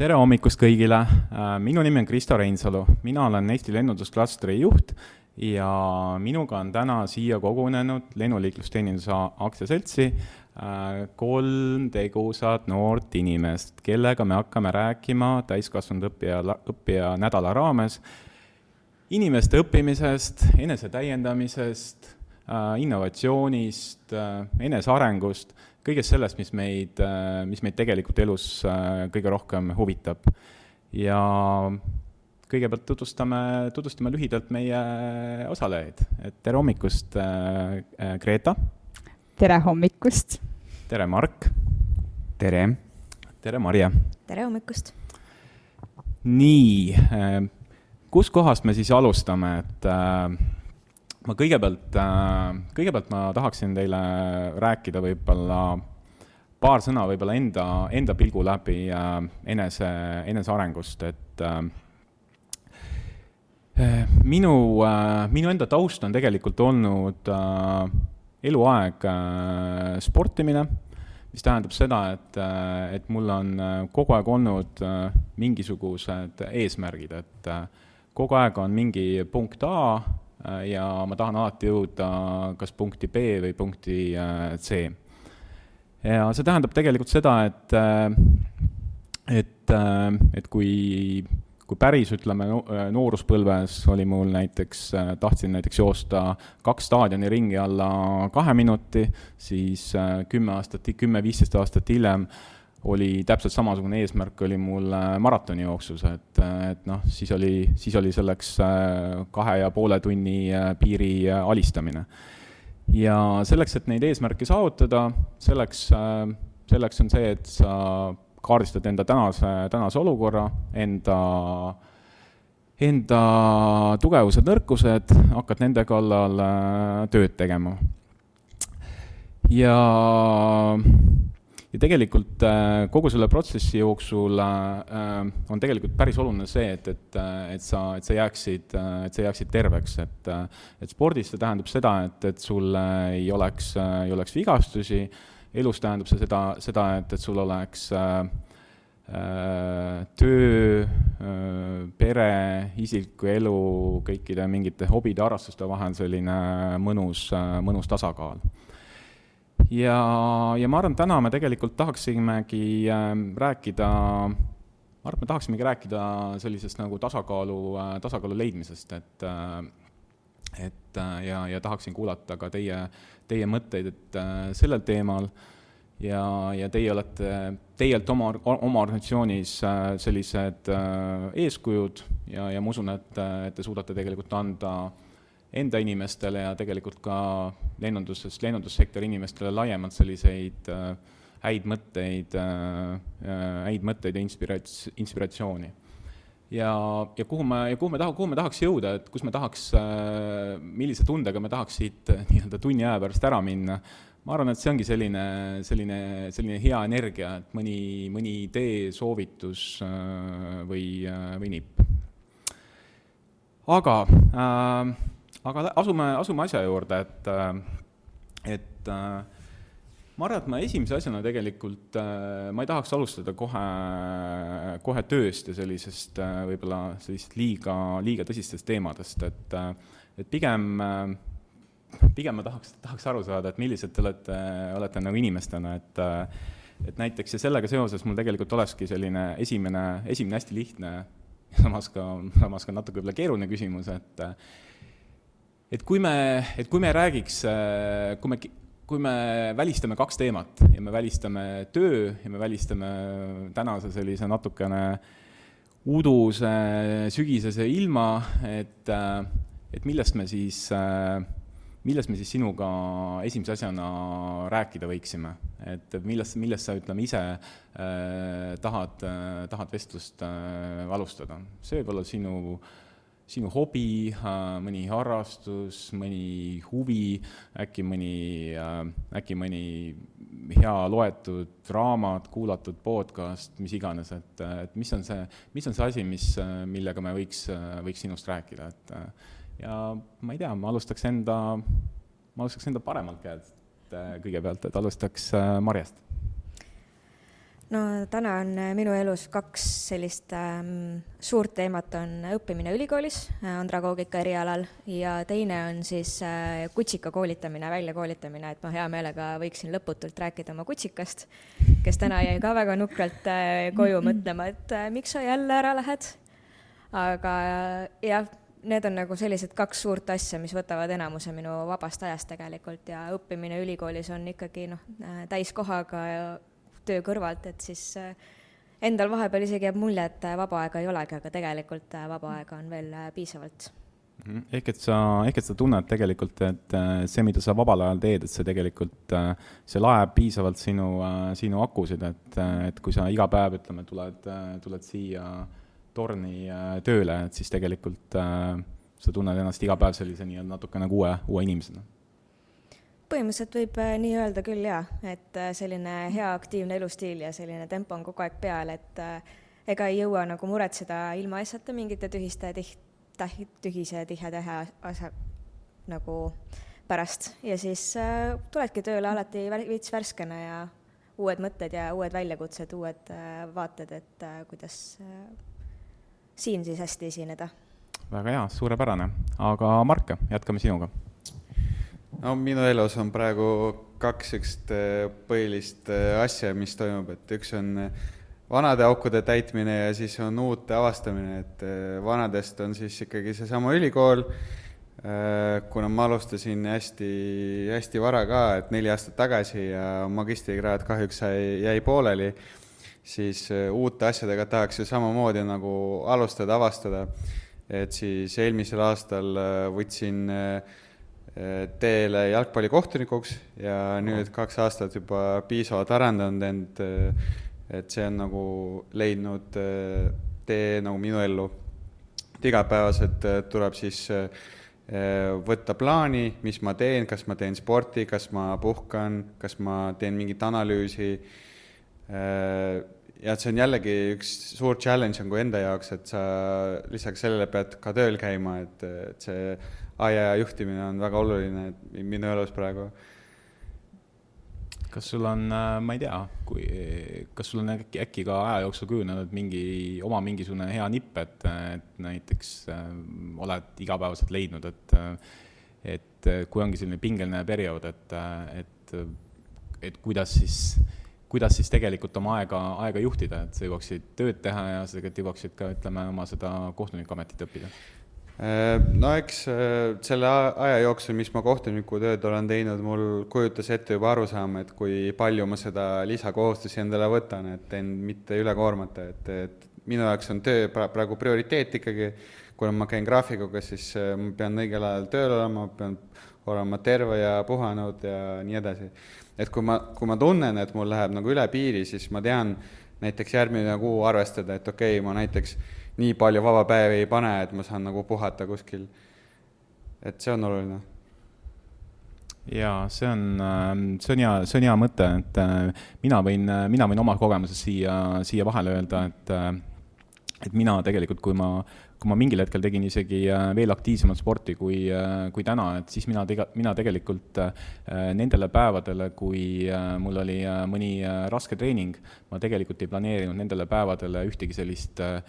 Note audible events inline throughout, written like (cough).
tere hommikust kõigile, minu nimi on Kristo Reinsalu, mina olen Eesti lennundusklastri juht ja minuga on täna siia kogunenud lennuliiklusteeninduse aktsiaseltsi kolm tegusat noort inimest, kellega me hakkame rääkima täiskasvanud õppija, õppija nädala raames inimeste õppimisest, enesetäiendamisest, innovatsioonist, enesearengust kõigest sellest, mis meid, mis meid tegelikult elus äh, kõige rohkem huvitab. ja kõigepealt tutvustame, tutvustame lühidalt meie osalejaid, et tere hommikust, äh, äh, Greta. tere hommikust. tere, Mark. tere. tere, Marje. tere hommikust. nii, kuskohast me siis alustame, et ma kõigepealt, äh, kõigepealt ma tahaksin teile rääkida võib-olla paar sõna võib-olla enda, enda pilgu läbi äh, enese, enesearengust, et äh, minu, minu enda taust on tegelikult olnud eluaeg sportimine, mis tähendab seda, et, et mul on kogu aeg olnud mingisugused eesmärgid, et kogu aeg on mingi punkt A, ja ma tahan alati jõuda kas punkti B või punkti äh, C. ja see tähendab tegelikult seda, et, äh, et, et kui, kui päris, ütleme, nooruspõlves oli mul näiteks, tahtsin näiteks joosta kaks staadioni ringi alla kahe minuti, siis kümme aastat, kümme-viisteist aastat hiljem oli täpselt samasugune eesmärk, oli mul äh, maratonijooksus, et, äh, et noh, siis oli, siis oli selleks äh, kahe ja poole tunni piiri alistamine. ja selleks, et neid eesmärke saavutada, selleks, selleks on see, et sa kaardistad enda tänase, tänase olukorra, enda, enda tugevused, nõrkused, hakkad nende kallal tööd tegema. ja ja tegelikult äh, kogu selle protsessi jooksul äh, on tegelikult päris oluline see, et, et, äh, et sa, et sa jääksid, et sa jääksid terveks, et, et spordis see tähendab seda, et, et sul ei oleks, ei oleks vigastusi, elus tähendab see seda, seda, et, et sul oleks töö, pere, isikliku elu, kõikide mingite hobide, harrastuste vahel selline mõnus, mõnus tasakaal ja, ja ma arvan, täna me tegelikult tahaksimegi äh, rääkida, ma arvan, et me tahaksimegi rääkida sellisest nagu tasakaalu äh,, tasakaalu leidmisest, et äh, et äh, ja, ja tahaksin kuulata ka teie, teie mõtteid, et sellel teemal. Ja, ja teie olete, teilt oma, oma organisatsioonis sellised eeskujud ja, ja ma usun, et, et te suudate tegelikult anda äh, enda inimestele ja tegelikult ka lennundusest, lennundussektori inimestele laiemalt selliseid äh, häid mõtteid äh,, äh häid mõtteid ja inspirats-, inspiratsiooni. ja, ja kuhu me, ja kuhu me taha-, kuhu me tahaks jõuda, et kus me tahaks millise tundega me tahaks siit nii-öelda tunni aja pärast ära minna, ma arvan, et see ongi selline, selline, selline hea energia, et mõni, mõni idee, soovitus või, või nipp. aga äh, aga asume, asume asja juurde, et, äh, et äh, ma arvan, et ma esimese asjana tegelikult, äh, ma ei tahaks alustada kohe, kohe tööst ja sellisest võib-olla sellisest liiga, liiga tõsistest teemadest, et, et pigem, pigem ma tahaks, tahaks aru saada, et millised te olete, olete nagu inimestena, et et näiteks ja sellega seoses mul tegelikult olekski selline esimene, esimene hästi lihtne, samas ka, samas ka natuke võib-olla keeruline küsimus, et et kui me, et kui me räägiks, äh, kui me, kui me välistame kaks teemat ja me välistame töö ja me välistame tänase sellise natukene uduse sügisese ilma, et, äh, et millest me siis, äh, millest me siis sinuga esimese asjana rääkida võiksime, et millest, millest sa, ütleme, ise tahad tahad vestlust alustada, see võib olla sinu äh, sinu hobi, äh, mõni harrastus, mõni huvi, äkki mõni, äh, äkki mõni hea loetud raamat, kuulatud podcast, mis iganes, et, et mis on see, mis on see asi, mis, millega me võiks, võiks sinust rääkida, et ja ma ei tea, ma alustaks enda, ma alustaks enda paremalt käelt kõigepealt, et alustaks Marjast no täna on äh, minu elus kaks sellist ähm, suurt teemat, on õppimine ülikoolis äh, andragoogika erialal ja teine on siis äh, kutsika koolitamine, väljakoolitamine, et ma hea meelega võiksin lõputult rääkida oma kutsikast, kes täna jäi ka väga nukralt äh, koju (laughs) mõtlema, et äh, miks sa jälle ära lähed. aga äh, jah, need on nagu sellised kaks suurt asja, mis võtavad enamuse minu vabast ajast tegelikult ja õppimine ülikoolis on ikkagi noh, täiskohaga ja töö kõrvalt, et siis äh, endal vahepeal isegi jääb mulje, et äh, vaba aega ei olegi, aga tegelikult äh, vaba aega on veel piisavalt. Mhm. ehk et sa, ehk et sa tunned tegelikult, et see, mida sa vabal ajal teed, et see tegelikult, see laeb piisavalt sinu, sinu akusid, et, et kui sa iga päev, ütleme, tuled, tuled siia torni tööle, et siis tegelikult sa tunned ennast iga päev sellise nii-öelda natuke nagu uue, uue inimesena põhimõtteliselt võib äh, nii öelda küll jaa, et äh, selline hea aktiivne elustiil ja selline tempo on kogu aeg peal, et äh, ega ei jõua nagu muretseda ilmaasjata mingite tühiste tiht-, täh-, tühise tihe-tähe asja nagu pärast. Ja siis äh, tuledki tööle alati veits värskena ja uued mõtted ja uued väljakutsed, uued äh, vaated, et äh, kuidas äh, siin siis hästi esineda. väga hea, suurepärane, aga Mark, jätkame sinuga no minu elus on praegu kaks niisugust äh, põhilist äh, asja, mis toimub, et üks on äh, vanade aukude täitmine ja siis on uute avastamine, et vanadest on siis ikkagi seesama ülikool, kuna ma alustasin hästi, hästi vara ka, et neli aastat tagasi ja magistrikraad kahjuks jäi, jäi pooleli, siis uute asjadega tahaks ju samamoodi nagu alustada, avastada. et siis eelmisel aastal võtsin äh, teele jalgpallikohtunikuks ja nüüd kaks aastat juba piisavalt arendanud end, et see on nagu leidnud tee nagu minu ellu. et igapäevaselt tuleb siis võtta plaani, mis ma teen, kas ma teen sporti, kas ma puhkan, kas ma teen mingit analüüsi. ja et see on jällegi üks suur challenge on kui enda jaoks, et sa lisaks sellele pead ka tööl käima, et, et see aia juhtimine on väga oluline minu elus praegu. kas sul on, äh, ma ei tea, kui, kas sul on äkki, äkki ka aja jooksul kujunenud mingi, oma mingisugune hea nipp, et, et näiteks äh, oled igapäevaselt leidnud, et et kui ongi selline pingeline periood, et, et, et kuidas siis, kuidas siis tegelikult oma aega, aega juhtida, et sa jõuaksid tööd teha ja sa tegelikult jõuaksid ka, ütleme, oma seda kohtunikuametit õppida Äh, no eks äh, selle aja jooksul, mis ma kohtunikutööd olen teinud, mul kujutas ette juba arusaama, et kui palju ma seda lisakohustusi endale võtan, et end mitte üle koormata, et, et minu jaoks on töö praegu prioriteet ikkagi, kuna ma käin graafikuga, siis äh, ma pean õigel ajal tööl olema, ma pean olema terve ja puhanud ja nii edasi. et kui ma, kui ma tunnen, et mul läheb nagu üle piiri, siis ma tean näiteks järgmine kuu arvestada, et okei okay,, ma näiteks nii palju vaba päevi ei pane, et ma saan nagu puhata kuskil. et see on oluline. jaa, see on, ähm, see on hea, see on hea mõte, et äh, mina võin, äh, mina võin oma kogemusest siia, siia vahele öelda, et äh, et mina tegelikult, kui ma, kui ma mingil hetkel tegin isegi veel aktiivsemat sporti kui, kui täna, et siis mina tega-, mina tegelikult nendele päevadele, kui mul oli mõni raske treening, ma tegelikult ei planeerinud nendele päevadele ühtegi sellist Äh,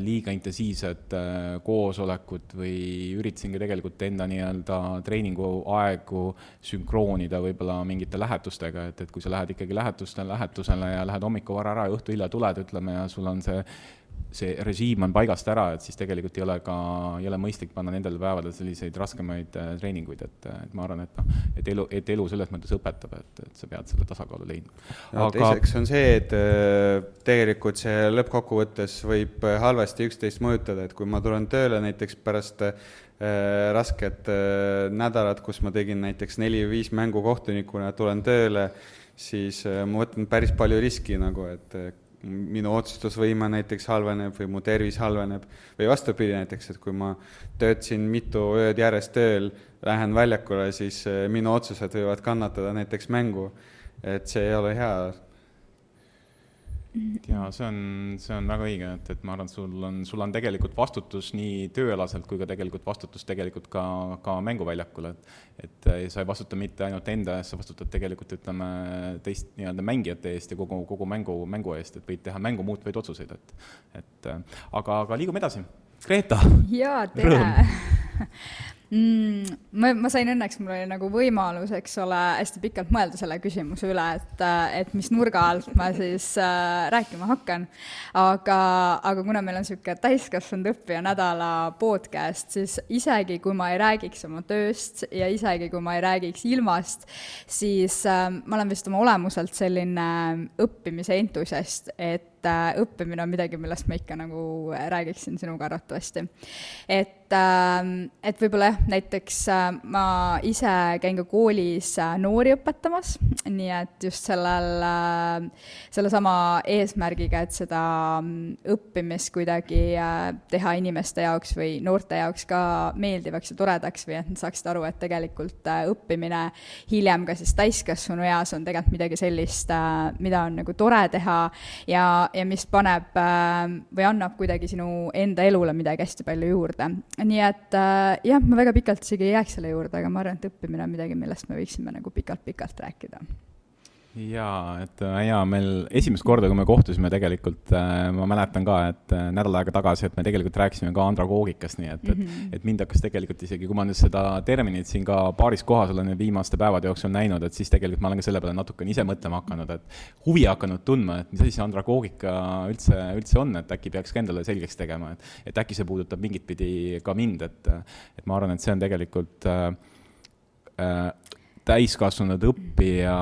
liiga intensiivsed äh, koosolekud või üritasingi tegelikult enda nii-öelda treeninguaegu sünkroonida võib-olla mingite lähetustega, et, et kui sa lähed ikkagi lähetustel, lähetusele ja lähed hommikul vara ära ja õhtu hilja tuled, ütleme, ja sul on see see režiim on paigast ära, et siis tegelikult ei ole ka, ei ole mõistlik panna nendel päevadel selliseid raskemaid äh, treeninguid, et, et ma arvan, et noh, et elu, et elu selles mõttes õpetab, et, et sa pead selle tasakaalu leidma. no Aga... teiseks on see, et äh, tegelikult see lõppkokkuvõttes võib äh, halvasti üksteist mõjutada, et kui ma tulen tööle näiteks pärast rasket nädalat, kus ma tegin näiteks neli või viis mängu kohtunikuna, tulen tööle, siis ma võtan päris palju riski nagu, et minu otsustusvõime näiteks halveneb või mu tervis halveneb või vastupidi näiteks, et kui ma töötasin mitu ööd järjest tööl, lähen väljakule, siis eh, minu otsused võivad kannatada näiteks mängu. et see ei ole hea. Ja see on, see on väga õige, et, et ma arvan, et sul on, sul on tegelikult vastutus nii tööalaselt kui ka tegelikult vastutus tegelikult ka, ka mänguväljakul, et et sa ei vastuta mitte ainult enda eest, sa vastutad tegelikult ütleme teist nii-öelda mängijate eest ja kogu, kogu mängu, mängu eest, et võid teha mängu muutvaid otsuseid, et et aga, aga liigume edasi. Greta! jaa, tere! (laughs) mm,? ma, ma sain õnneks, mul oli nagu võimalus, eks ole, hästi pikalt mõelda selle küsimuse üle, et, et mis nurga alt ma siis äh, rääkima hakkan. aga, aga kuna meil on niisugune täiskasvanud õppija nädala podcast, siis isegi kui ma ei räägiks oma tööst ja isegi kui ma ei räägiks ilmast, siis äh, ma olen vist oma olemuselt selline õppimise entusiast, et äh, õppimine on midagi, millest ma ikka nagu räägiksin sinuga arvatavasti. et Ähm, et võib-olla jah, näiteks äh, ma ise käin ka koolis äh, noori õpetamas, nii et just sellel, äh, sellesama eesmärgiga, et seda mm, õppimist kuidagi teha inimeste jaoks või noorte jaoks ka meeldivaks ja toredaks või et nad saaksid aru, et tegelikult õppimine hiljem ka siis täiskasvanu eas on tegelikult midagi sellist, mida on nagu tore teha ja, ja mis paneb või annab kuidagi sinu enda elule midagi hästi palju juurde. Nii et äh, jah, ma väga pikalt isegi ei jääks selle juurde, aga ma arvan, et õppimine on midagi, millest me võiksime nagu pikalt-pikalt rääkida jaa, et äh, jaa, meil esimest korda, kui me kohtusime tegelikult äh,, ma mäletan ka, et äh, nädal aega tagasi, et me tegelikult rääkisime ka andragoogikast, nii et mm, -hmm. et, mhm. et mind hakkas tegelikult isegi, kui ma nüüd seda terminit siin ka paaris kohas olen viimaste päevade jooksul näinud, et siis tegelikult ma olen ka selle peale natukene ise mõtlema hakanud, et huvi hakanud tundma, et mis asi see andragoogika üldse, üldse on, et äkki peaks ka endale selgeks tegema, et, et äkki see puudutab mingit pidi ka mind, et, et ma arvan, et see on tegelikult äh, äh, täiskasvanud õppija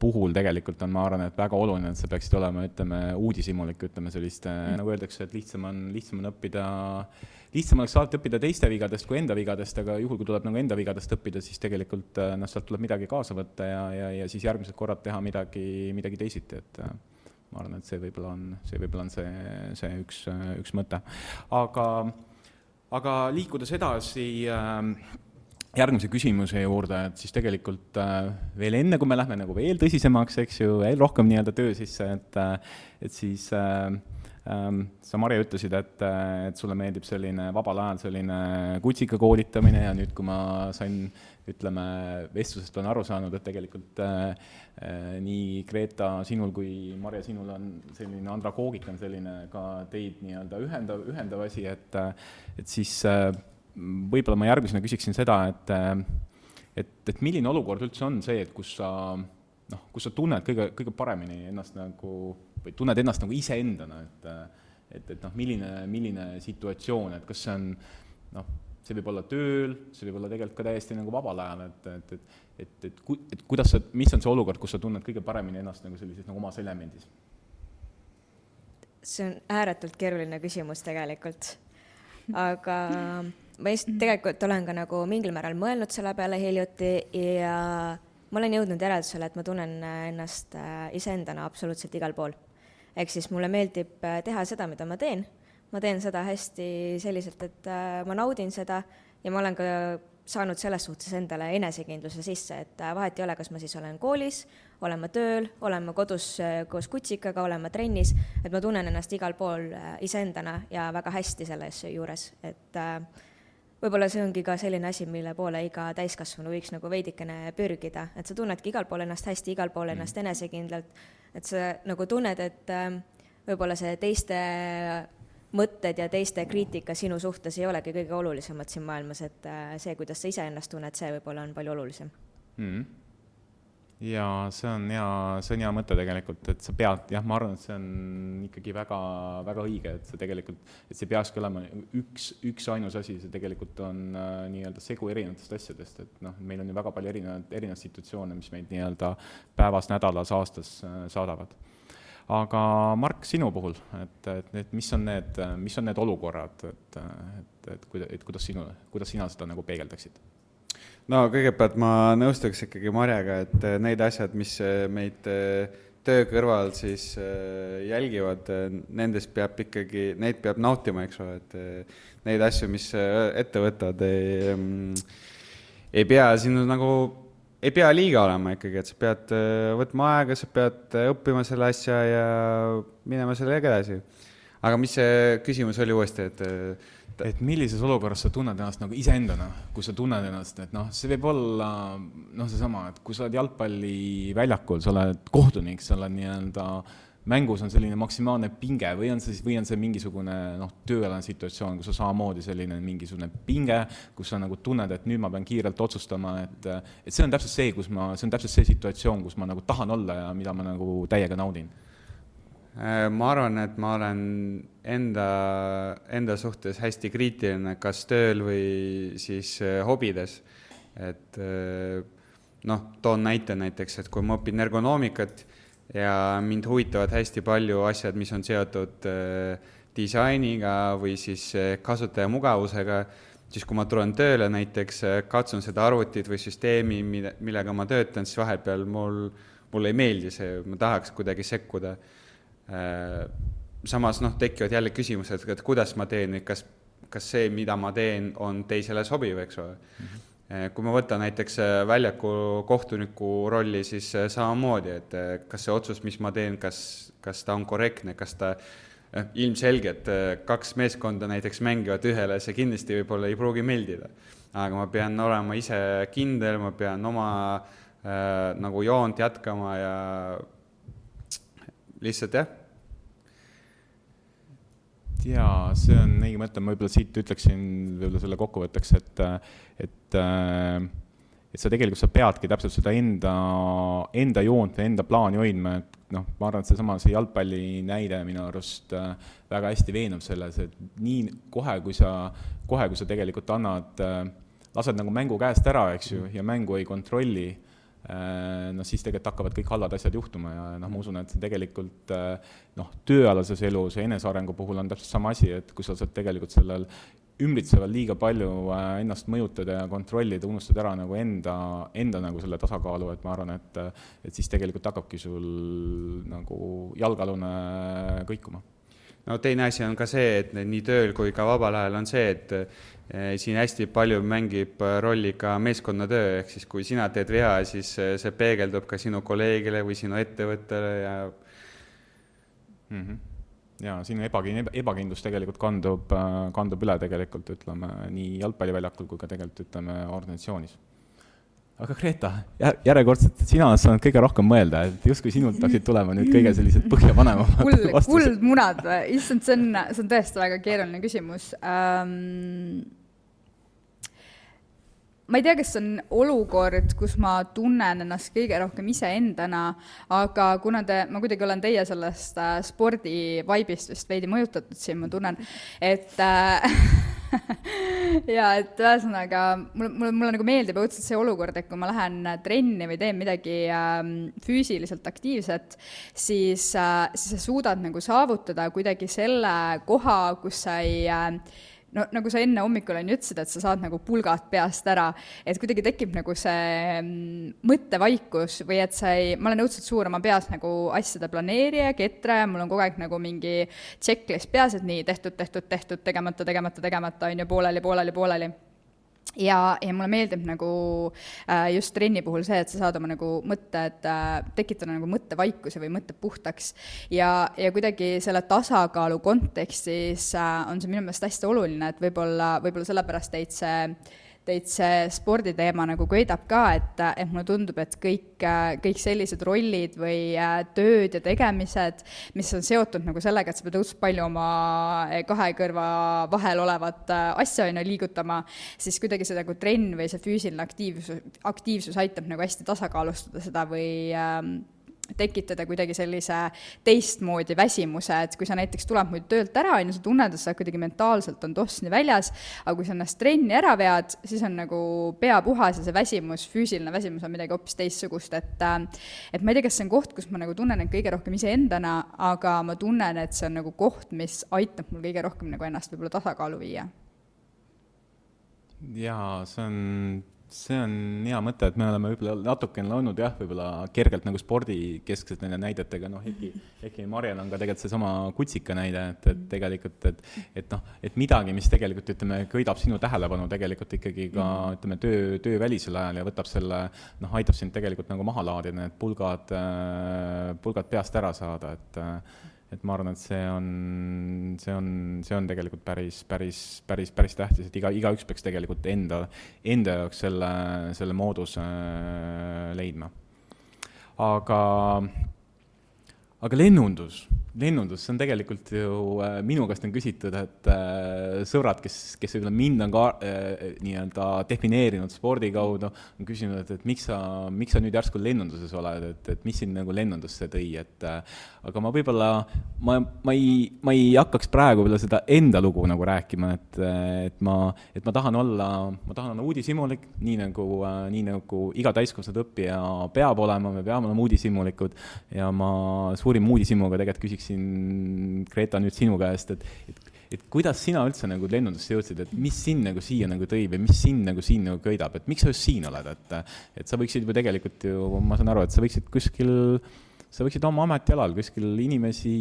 puhul tegelikult on, ma arvan, et väga oluline, et sa peaksid olema, ütleme, uudishimulik, ütleme sellist mm., nagu öeldakse, et lihtsam on, lihtsam on õppida, lihtsam oleks alati õppida teiste vigadest kui enda vigadest, aga juhul, kui tuleb nagu enda vigadest õppida, siis tegelikult äh, noh, sealt tuleb midagi kaasa võtta ja, ja, ja siis järgmised korrad teha midagi, midagi teisiti, et äh, ma arvan, et see võib-olla on, see võib-olla on see, see üks, üks mõte. aga, aga liikudes edasi äh, järgmise küsimuse juurde, et siis tegelikult äh, veel enne, kui me lähme nagu veel tõsisemaks, eks ju, veel rohkem nii-öelda töö sisse, et äh, et siis äh, ähm, sa, Marje, ütlesid, et, äh, et sulle meeldib selline vabal ajal selline kutsika koolitamine ja nüüd, kui ma sain, ütleme, vestlusest olen aru saanud, et tegelikult äh, nii Greta sinul kui Marje sinul on selline andragoogika on selline ka teid nii-öelda ühendav, ühendav asi, et et siis äh, võib-olla ma järgmisena küsiksin seda, et, et, et milline olukord üldse on see, et kus sa noh, kus sa tunned kõige, kõige paremini ennast nagu või tunned ennast nagu iseendana, et et, et noh, milline, milline situatsioon, et kas see on noh, see võib olla tööl, see võib olla tegelikult ka täiesti nagu vabal ajal, et, et, et et, et ku-, et kuidas sa, mis on see olukord, kus sa tunned kõige paremini ennast nagu sellises nagu omas elemendis? see on ääretult keeruline küsimus tegelikult, aga ma just tegelikult olen ka nagu mingil määral mõelnud selle peale hiljuti ja ma olen jõudnud järeldusele, et ma tunnen ennast äh, iseendana absoluutselt igal pool. ehk siis mulle meeldib äh, teha seda, mida ma teen. ma teen seda hästi selliselt, et äh, ma naudin seda ja ma olen ka saanud selles suhtes endale enesekindluse sisse, et vahet ei ole, kas ma siis olen koolis, olen ma tööl, olen ma kodus koos kutsikaga, olen ma trennis, et ma tunnen ennast igal pool iseendana ja väga hästi selles juures, et äh, võib-olla see ongi ka selline asi, mille poole iga täiskasvanu võiks nagu veidikene pürgida, et sa tunnedki igal pool ennast hästi, igal pool mm. ennast enesekindlalt, et sa nagu tunned, et äh, võib-olla see teiste mõtted ja teiste kriitika sinu suhtes ei olegi kõige olulisemad siin maailmas, et äh, see, kuidas sa iseennast tunned, see võib-olla on palju olulisem mm. -hmm ja see on hea, see on hea mõte tegelikult, et sa pead, jah, ma arvan, et see on ikkagi väga, väga õige, et see tegelikult, et see peakski olema üks, üksainus asi, see tegelikult on äh, nii-öelda segu erinevatest asjadest, et noh, meil on ju väga palju erinevaid, erinevaid situatsioone, mis meid nii-öelda päevas, nädalas, aastas äh, saadavad. aga Mark, sinu puhul, et, et, et mis on need, mis on need olukorrad, et, et, et et kuidas sinu, kuidas sina seda nagu peegeldaksid? No kõigepealt ma nõustuks ikkagi Marjaga, et äh, need asjad, mis äh, meid äh, töö kõrval siis jälgivad, nendest peab ikkagi, neid peab nautima, eks ole, et neid asju, mis ette võtad, ei, mm, ei pea sinu nagu ei pea liiga olema ikkagi, et sa pead võtma aega, sa pead õppima selle asja ja minema sellega edasi. aga mis see küsimus oli uuesti, et et millises olukorras sa tunned ennast nagu iseendana, kui sa tunned ennast, et noh, see võib olla noh, seesama, et kui sa oled jalgpalliväljakul, sa oled kohtunik, sa oled nii-öelda mängus on selline maksimaalne pinge või on see siis, või on see mingisugune noh, tööalane situatsioon, kus on samamoodi selline mingisugune pinge, kus sa nagu tunned, et nüüd ma pean kiirelt otsustama, et et see on täpselt see, kus ma, see on täpselt see situatsioon, kus ma nagu tahan olla ja mida ma nagu täiega naudin ma arvan, et ma olen enda, enda suhtes hästi kriitiline, kas tööl või siis äh, hobides. et äh, noh, toon näite näiteks, et kui ma õpin ergonoomikat ja mind huvitavad hästi palju asjad, mis on seotud disainiga või siis kasutaja mugavusega, siis kui ma tulen tööle näiteks, katsun seda arvutit või süsteemi, mille, millega ma töötan, siis vahepeal mul, mulle ei meeldi see, ma tahaks kuidagi sekkuda Äh, samas noh, tekivad jälle küsimused, et kuidas ma teen, kas, kas see, mida ma teen, on teisele sobiv, eks ole mm. -hmm kui ma võtan näiteks äh, väljaku kohtuniku rolli, siis samamoodi, et kas see otsus, mis ma teen, kas, kas ta on korrektne, kas ta ilmselgelt kaks meeskonda näiteks mängivad ühele, see kindlasti võib-olla ei pruugi meeldida. aga ma pean olema ise kindel, ma pean oma äh, nagu joont jätkama ja lihtsalt jah. jaa, see on õige mõte, ma võib-olla siit ütleksin võib-olla selle kokkuvõtteks, et, et et sa tegelikult, sa peadki täpselt seda enda, enda joont või enda plaani hoidma, et noh, ma arvan, et seesama, see jalgpalli näide minu arust väga hästi veenab selles, et nii kohe, kui sa, kohe, kui sa tegelikult annad lased nagu mängu käest ära, eks ju, ja mängu ei kontrolli noh, siis tegelikult hakkavad kõik halvad asjad juhtuma ja noh, ma usun, et tegelikult äh, noh, tööalases elus ja enesearengu puhul on täpselt sama asi, et kui sa saad tegelikult sellel ümbritseval liiga palju äh, ennast mõjutada ja kontrollida, unustad ära nagu enda, enda nagu selle tasakaalu, et ma arvan, et et siis tegelikult hakkabki sul nagu jalgealune kõikuma no teine asi on ka see, et nii tööl kui ka vabal ajal on see, et Eh, siin hästi palju mängib eh, rolli ka meeskonnatöö, ehk siis kui sina teed vea, siis eh, see peegeldub ka sinu kolleegile või sinu ettevõttele ja mm. -hmm. ja sinu ebakin-, ebakindlus tegelikult kandub, kandub üle tegelikult ütleme nii jalgpalliväljakul kui ka tegelikult ütleme organisatsioonis aga Greta, järjekordselt sina oled saanud kõige rohkem mõelda, et justkui sinult hakkasid tulema nüüd kõige sellised põhjapanevamad kuld, (laughs) kuldmunad või, issand, see on, see on tõesti väga keeruline küsimus. Um, ma ei tea, kas see on olukord, kus ma tunnen ennast kõige rohkem iseendana, aga kuna te, ma kuidagi olen teie sellest äh, spordi vaibist vist veidi mõjutatud siin, ma tunnen, et äh, (laughs) (laughs) ja et ühesõnaga mulle, mulle, mulle nagu meeldib õudselt see olukord, et kui ma lähen trenni või teen midagi äh, füüsiliselt aktiivset, siis äh,, siis sa suudad nagu saavutada kuidagi selle koha, kus sa ei äh, no nagu sa enne hommikul on ju ütlesid, et sa saad nagu pulgad peast ära, et kuidagi tekib nagu see mm, mõttevaikus või et sa ei, ma olen õudselt suur oma peas nagu asjade planeerija, ketraja, mul on kogu aeg nagu mingi checklist peas, et nii, tehtud, tehtud, tehtud, tegemata, tegemata, tegemata, on ju, pooleli, pooleli, pooleli ja, ja mulle meeldib nagu äh, just trenni puhul see, et sa saad oma nagu mõtted äh,, tekitada nagu mõttevaikuse või mõtted puhtaks. ja, ja kuidagi selle tasakaalu kontekstis äh, on see minu meelest hästi oluline, et võib-olla, võib-olla sellepärast teid see teid see sporditeema nagu köidab ka, et, et mulle tundub, et kõik, kõik sellised rollid või äh, tööd ja tegemised, mis on seotud nagu sellega, et sa pead õudselt palju oma äh, kahe kõrva vahel olevat äh, asja, on ju, liigutama, siis kuidagi see nagu trenn või see füüsiline aktiivsus, aktiivsus aitab nagu hästi tasakaalustada seda või ähm, tekitada kuidagi sellise teistmoodi väsimuse, et kui sa näiteks tuled muidu töölt ära, on ju, sa tunned, et sa kuidagi mentaalselt on tossni väljas, aga kui sa ennast trenni ära vead, siis on nagu pea puhas ja see väsimus, füüsiline väsimus on midagi hoopis teistsugust, et et ma ei tea, kas see on koht, kus ma nagu tunnen end kõige rohkem iseendana, aga ma tunnen, et see on nagu koht, mis aitab mul kõige rohkem nagu ennast võib-olla tasakaalu viia. jaa, see on see on hea mõte, et me oleme võib-olla natukene olnud jah, võib-olla kergelt nagu spordikesksed nende näidetega, noh, Eki ja Marjal on ka tegelikult seesama kutsika näide, et, et tegelikult, et et noh, et midagi, mis tegelikult ütleme, köidab sinu tähelepanu tegelikult ikkagi ka ütleme, töö, töövälisel ajal ja võtab selle noh, aitab sind tegelikult nagu maha laadida, need pulgad, pulgad peast ära saada, et et ma arvan, et see on, see on, see on tegelikult päris, päris, päris, päris tähtis, et iga, igaüks peaks tegelikult enda, enda jaoks selle, selle mooduse äh, leidma. aga, aga lennundus lennundus, see on tegelikult ju äh,, minu käest on küsitud, et äh, sõbrad, kes, kes võib-olla mind on ka nii-öelda defineerinud spordi kaudu, on küsinud, et, et miks sa, miks sa nüüd järsku lennunduses oled, et, et mis sind nagu lennundusse tõi, et aga ma võib-olla, ma, ma ei, ma ei hakkaks praegu võib-olla seda enda lugu nagu rääkima, et, et ma, et ma tahan olla, ma tahan olla uudishimulik, nii nagu äh,, nii nagu iga täiskasvanud õppija peab olema, me peame olema uudishimulikud. Ja ma suurima uudishimuga tegelikult küsiks küsiksin, Greta, nüüd sinu käest, et, et, et kuidas sina üldse nagu lennundusse jõudsid, et mis sind nagu siia nagu tõi või mis sind nagu siin nagu köidab, et miks sa just siin oled, et, et sa võiksid ju tegelikult ju, ma saan aru, et sa võiksid kuskil sa võiksid oma ametialal kuskil inimesi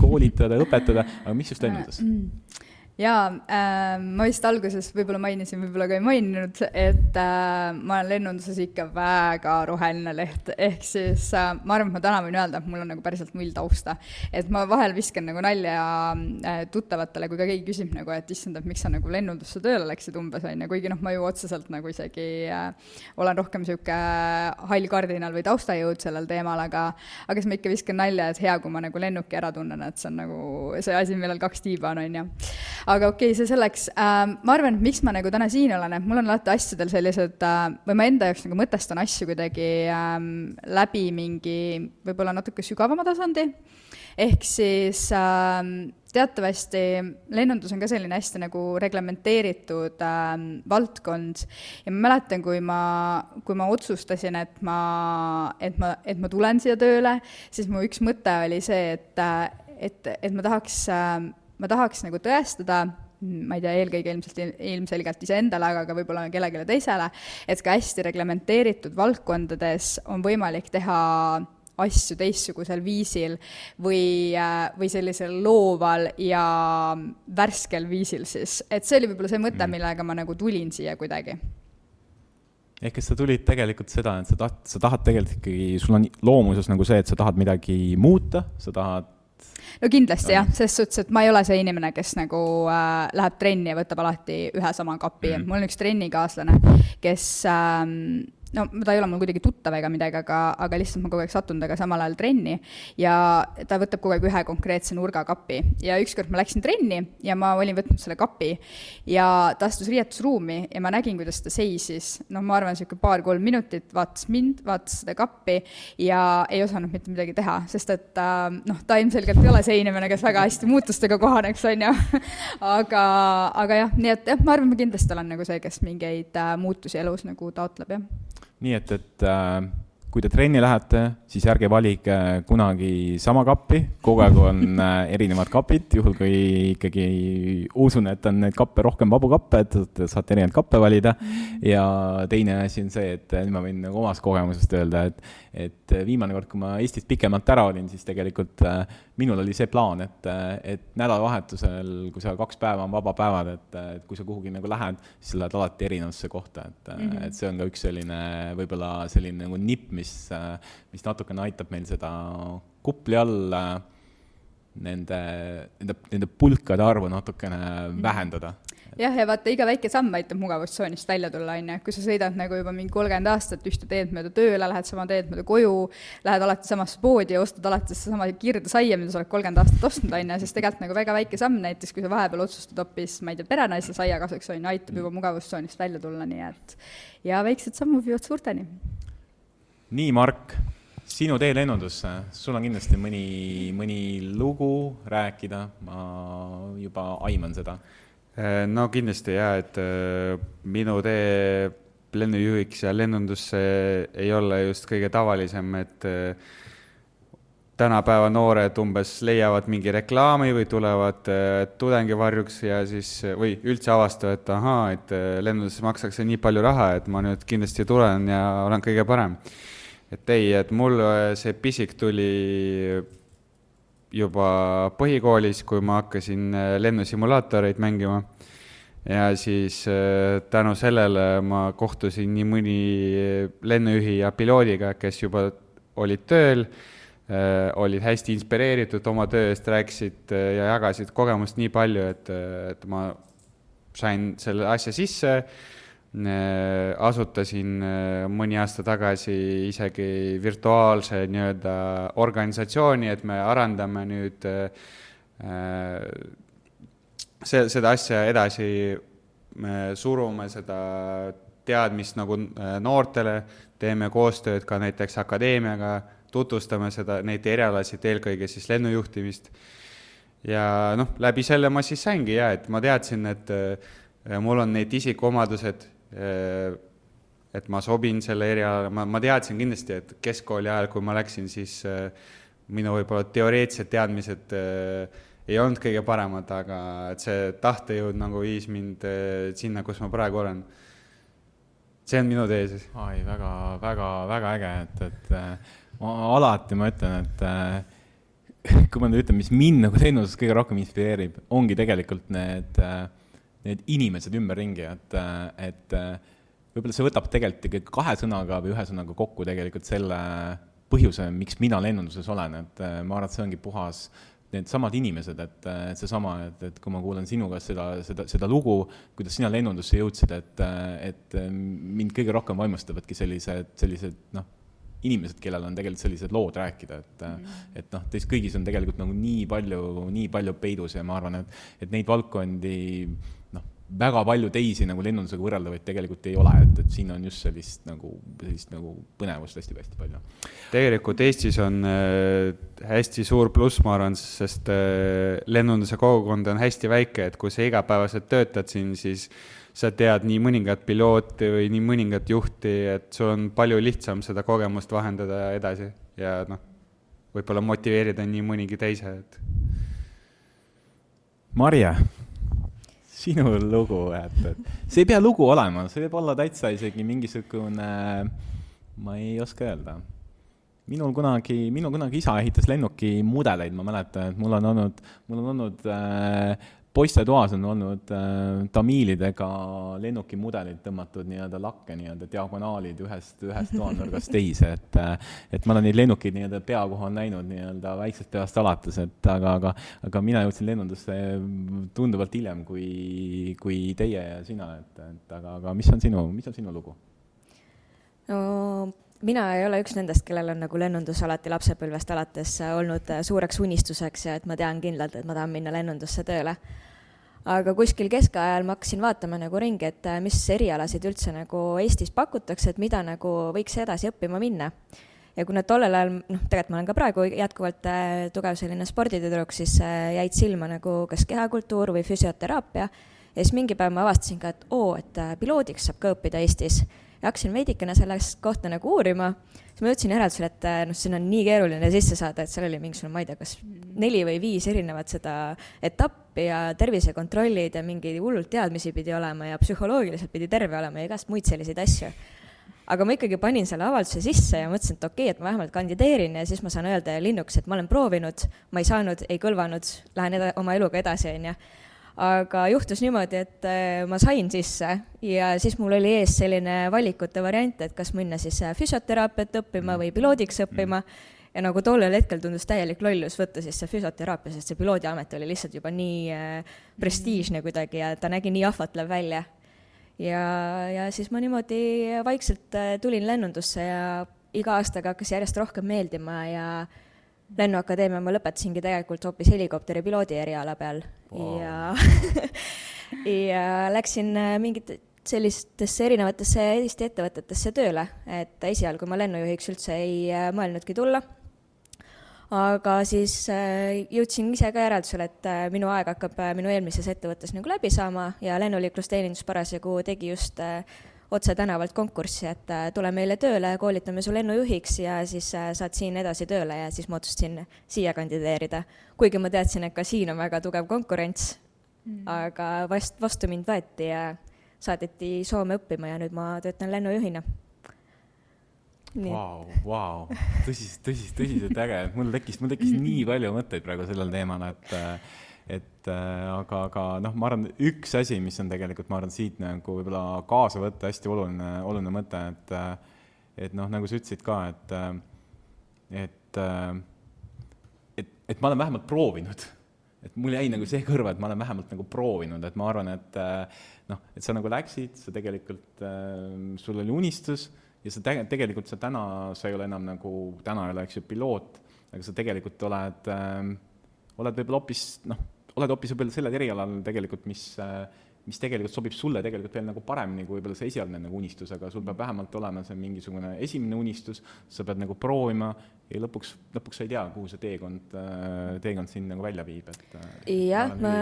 koolitada, õpetada, aga miks just lennundus? Jaa äh,, ma vist alguses võib-olla mainisin, võib-olla ka ei maininud, et äh, ma olen lennunduses ikka väga roheline leht, ehk siis äh, ma arvan, et ma täna võin öelda, et mul on nagu päriselt null tausta. et ma vahel viskan nagu nalja äh, tuttavatele, kui ka keegi küsib nagu, et issand, et miks sa nagu lennundusse tööle läksid umbes, on ju, kuigi noh, ma ju otseselt nagu isegi äh, olen rohkem niisugune hall kardinal või taustajõud sellel teemal, aga aga siis ma ikka viskan nalja, et hea, kui ma nagu lennuki ära tunnen, et see on nagu see asi, millel kaks tiiba on, on ju aga okei okay,, see selleks ähm,. ma arvan, et miks ma nagu täna siin olen, et mul on alati asjadel sellised äh, või ma enda jaoks nagu mõtestan asju kuidagi ähm, läbi mingi võib-olla natuke sügavama tasandi. ehk siis ähm, teatavasti lennundus on ka selline hästi nagu reglementeeritud ähm, valdkond ja ma mäletan, kui ma, kui ma otsustasin, et ma, et ma, et ma tulen siia tööle, siis mu üks mõte oli see, et, äh, et, et ma tahaks äh, ma tahaks nagu tõestada, ma ei tea, eelkõige ilmselt, ilmselgelt iseendale, aga ka võib-olla kellelegi teisele, et ka hästi reglementeeritud valdkondades on võimalik teha asju teistsugusel viisil või, või sellisel looval ja värskel viisil siis. et see oli võib-olla see mõte, mm. millega ma nagu tulin siia kuidagi ehk et sa tulid tegelikult seda, et sa taht-, sa tahad tegelikult ikkagi, sul on loomuses nagu see, et sa tahad midagi muuta, sa tahad no kindlasti jah, ses suhtes, et ma ei ole see inimene, kes nagu äh, läheb trenni ja võtab alati ühe sama kapi mm., mul on üks trennikaaslane, kes ähm, no ta ei ole mul kuidagi tuttav ega midagi, aga, aga lihtsalt ma kogu aeg satun temaga samal ajal trenni ja ta võtab kogu aeg ühe konkreetse nurgakapi. ja ükskord ma läksin trenni ja ma olin võtnud selle kapi ja ta astus riietusruumi ja ma nägin, kuidas ta seisis, noh, ma arvan, niisugune paar-kolm minutit, vaatas mind, vaatas seda kappi ja ei osanud mitte midagi teha, sest et äh, noh, ta ilmselgelt ei ole see inimene, kes väga hästi muutustega kohaneks, on ju. (laughs) Aga, aga jah, nii et jah, ma arvan, ma kindlasti olen nagu see, kes mingeid äh, muutusi elus nagu taotleb, jah nii et, et äh, kui te trenni lähete, siis ärge valige kunagi sama kappi, kogu aeg on (laughs) äh, erinevad kapid, juhul kui ikkagi usun, et on neid kappe rohkem vabu kappe, et te saate erinevaid kappe valida. ja teine asi on see, et nüüd ma võin nagu omast kogemusest öelda, et, et viimane kord, kui ma Eestist pikemalt ära olin, siis tegelikult äh, minul oli see plaan, et, et nädalavahetusel, kui sa kaks päeva on vabapäevad, et, et kui sa kuhugi nagu lähed, siis sa lähed alati erinevasse kohta, et mm, -hmm. et see on ka üks selline võib-olla selline nagu nipp, mis, mis natukene aitab meil seda kupli all nende, nende, nende pulkade arvu natukene mhm. vähendada. Jah, ja vaata, iga väike samm aitab mugavustsoonist välja tulla, on ju, kui sa sõidad nagu juba mingi kolmkümmend aastat ühte teed mööda tööle, lähed sama teed mööda koju, lähed alati samasse poodi ja ostad alati sedasama kirdesaia, mida sa oled kolmkümmend aastat ostnud, on ju, siis tegelikult nagu väga väike samm näiteks, kui sa vahepeal otsustad hoopis, ma ei tea, perenaise saia kasuks, on ju, aitab juba mugavustsoonist välja tulla, nii et. Ja väiksed sammud viivad suurteni. nii, Mark sinu tee lennundusse, sul on kindlasti mõni, mõni lugu rääkida, ma juba aiman seda Äh, no kindlasti jaa, et äh, minu tee lennujuhiks ja lennundusse ei ole just kõige tavalisem, et äh, tänapäeva noored umbes leiavad mingi reklaami või tulevad tudengivarjuks ja siis, või üldse avastavad, et ahaa, et lennunduses makstakse nii palju raha, et ma nüüd kindlasti tulen ja olen kõige parem. Et ei, et mul äh, see pisik tuli juba põhikoolis, kui ma hakkasin lennusimulaatoreid mängima. ja siis tänu sellele ma kohtusin nii mõni lennujuhi ja piloodiga, kes juba olid tööl Äh, olid hästi inspireeritud oma töö eest, rääkisid äh, ja jagasid kogemust nii palju, et, äh, et ma sain selle asja sisse, asutasin mõni aasta tagasi isegi virtuaalse nii-öelda organisatsiooni, et me arendame nüüd see, seda asja edasi, me surume seda teadmist nagu noortele, teeme koostööd ka näiteks akadeemiaga tutvustame seda, neid erialasid, eelkõige siis lennujuhtimist. ja noh, läbi selle ma siis saingi ja, et ma teadsin, et äh, mul on need isikuomadused äh,, et ma sobin selle erialale, ma, ma teadsin kindlasti, et keskkooli ajal, kui ma läksin, siis äh, minu võib-olla teoreetilised teadmised äh, ei olnud kõige paremad, aga et see tahtejõud nagu viis mind äh, sinna, kus ma praegu olen. see on minu tee siis. ai, väga, väga, väga äge, et, et äh, ma alati ma ütlen, et äh, (laughs) kui ma nüüd ütlen, mis mind nagu lennunduses kõige rohkem inspireerib, ongi tegelikult need äh,, need inimesed ümberringi, et et võib-olla see võtab tegelikult ikkagi kahe sõnaga või ühe sõnaga kokku tegelikult selle põhjuse, miks mina lennunduses olen, et äh, ma arvan, et see ongi puhas needsamad inimesed, et, et seesama, et, et kui ma kuulan sinu käest seda, seda, seda lugu, kuidas sina lennundusse jõudsid, et, et mind kõige rohkem vaimustavadki sellised, sellised noh, inimesed, kellel on tegelikult sellised lood rääkida, et mm., et noh, teist kõigis on tegelikult nagu nii palju, nii palju peidus ja ma arvan, et, et neid valdkondi väga palju teisi nagu lennundusega võrreldavaid tegelikult ei ole, et, et siin on just sellist nagu, sellist nagu põnevust hästi-hästi palju. tegelikult Eestis on äh, hästi suur pluss, ma arvan, sest äh, lennunduse kogukond on hästi väike, et kui sa igapäevaselt töötad siin, siis sa tead nii mõningat pilooti või nii mõningat juhti, et sul on palju lihtsam seda kogemust vahendada edasi ja noh, võib-olla motiveerida nii mõnigi teise, et. Marje, sinu lugu, et, et see ei pea lugu olema, see võib olla täitsa isegi mingisugune, ma ei oska öelda. Minul kunagi, minul kunagi isa ehitas lennukimudeleid, ma mäletan, et mul on olnud, mul on olnud äh, poistetoas on olnud äh, tamiilidega lennukimudelid tõmmatud nii-öelda lakke nii-öelda diagonaalid ühest, ühest toanurgast teise, et äh, et ma olen neid lennukeid nii-öelda pea kohal näinud nii-öelda väiksest peast alates, et aga, aga aga mina jõudsin lennundusse tunduvalt hiljem kui, kui teie ja sina, et, et aga, aga mis on sinu, mis on sinu lugu? no mina ei ole üks nendest, kellel on nagu lennundus alati lapsepõlvest alates olnud suureks unistuseks ja et ma tean kindlalt, et ma tahan minna lennundusse tööle aga kuskil keskajal ma hakkasin vaatama nagu ringi, et äh, mis erialasid üldse nagu Eestis pakutakse, et mida nagu võiks edasi õppima minna. ja kuna tollel ajal, noh, tegelikult ma olen ka praegu jätkuvalt äh, tugev selline sporditüdruk, siis äh, jäid silma nagu kas kehakultuur või füsioteraapia. ja siis mingi päev ma avastasin ka, et oo, et piloodiks saab ka õppida Eestis ja hakkasin veidikene sellest kohta nagu uurima, siis ma jõudsin järeldusele, et noh, sinna on nii keeruline sisse saada, et seal oli mingisugune, ma ei tea, kas neli või viis erinevat seda etappi ja tervisekontrollid ja mingeid hullult teadmisi pidi olema ja psühholoogiliselt pidi terve olema ja igast muid selliseid asju. Aga ma ikkagi panin selle avalduse sisse ja mõtlesin, et okei okay,, et ma vähemalt kandideerin ja siis ma saan öelda linnuks, et ma olen proovinud, ma ei saanud, ei kõlvanud, lähen eda-, oma eluga edasi, onju aga juhtus niimoodi, et äh, ma sain sisse ja siis mul oli ees selline valikute variant, et kas minna siis äh, füsioteraapiat õppima või piloodiks õppima ja nagu tollel hetkel tundus täielik lollus võtta siis see füsioteraapia, sest see piloodiamet oli lihtsalt juba nii äh, prestiižne kuidagi ja ta nägi nii ahvatlev välja. ja, ja siis ma niimoodi vaikselt tulin lennundusse ja iga aastaga hakkas järjest rohkem meeldima ja lennuakadeemia ma lõpetasingi tegelikult hoopis helikopteripiloodi eriala peal wow. ja (laughs) ja läksin äh, mingit sellistesse erinevatesse Eesti ettevõtetesse tööle, et esialgu ma lennujuhiks üldse ei äh, mõelnudki tulla. aga siis äh, jõudsin ise ka järeldusele, et minu aeg hakkab minu eelmises ettevõttes nagu läbi saama ja lennuliiklusteenindus parasjagu tegi just otse tänavalt konkurssi, et äh, tule meile tööle, koolitame su lennujuhiks ja siis äh, saad siin edasi tööle ja siis ma otsustasin siia kandideerida. kuigi ma teadsin, et ka siin on väga tugev konkurents mm., aga vast-, vastu mind võeti ja saadeti Soome õppima ja nüüd ma töötan lennujuhina Vau, vau, tõsiselt, tõsiselt, tõsiselt äge, et mul tekkis, mul tekkis nii palju mõtteid praegu sellel teemal, et et aga, aga noh, ma arvan, üks asi, mis on tegelikult, ma arvan, siit nagu võib-olla kaasa võtta hästi oluline, oluline mõte, et et noh, nagu sa ütlesid ka, et et et, et ma olen vähemalt proovinud. et mul jäi nagu see kõrva, et ma olen vähemalt nagu proovinud, et ma arvan, et noh, et sa nagu läksid, sa tegelikult, sul oli unistus ja sa tege-, tegelikult sa täna, sa ei ole enam nagu, täna ei ole, eks ju, piloot, aga sa tegelikult oled äh,, oled võib-olla hoopis noh, oled hoopis võib-olla sellel erialal tegelikult, mis äh, mis tegelikult sobib sulle tegelikult veel nagu paremini kui võib-olla see esialgne nagu unistus, aga sul peab vähemalt olema see mingisugune esimene unistus, sa pead nagu proovima ja lõpuks, lõpuks sa ei tea, kuhu see teekond, äh, teekond sind nagu välja viib, et äh, jah, ma,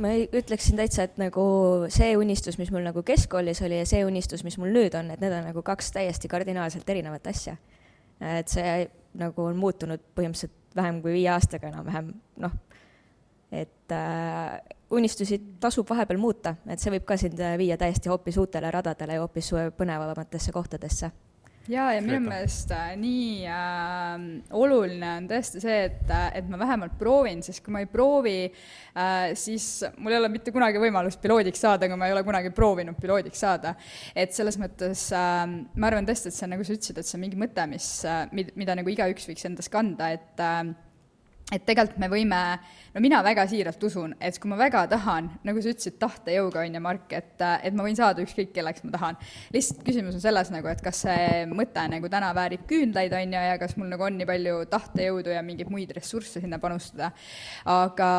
ma ütleksin täitsa, et nagu see unistus, mis mul nagu keskkoolis oli ja see unistus, mis mul nüüd on, et need on nagu kaks täiesti kardinaalselt erinevat asja. et see nagu on muutunud põhimõtteliselt vähem kui viie aastaga enam-vähem, noh, et äh, unistusi tasub vahepeal muuta, et see võib ka sind viia täiesti hoopis uutele radadele ja hoopis põnevamatesse kohtadesse ja, ja minu meelest äh, nii äh, oluline on tõesti see, et, äh, et ma vähemalt proovin, sest kui ma ei proovi äh,, siis mul ei ole mitte kunagi võimalust piloodiks saada, kui ma ei ole kunagi proovinud piloodiks saada. et selles mõttes äh, ma arvan tõesti, et see on, nagu sa ütlesid, et see on mingi mõte, mis äh,, mida, mida nagu igaüks võiks endas kanda, et äh, et tegelikult me võime, no mina väga siiralt usun, et kui ma väga tahan, nagu sa ütlesid, tahtejõuga, on ju, Mark, et, et ma võin saada ükskõik kelleks ma tahan. lihtsalt küsimus on selles nagu, et kas see mõte nagu täna väärib küünlaid, on ju, ja kas mul nagu on nii palju tahtejõudu ja mingeid muid ressursse sinna panustada. aga,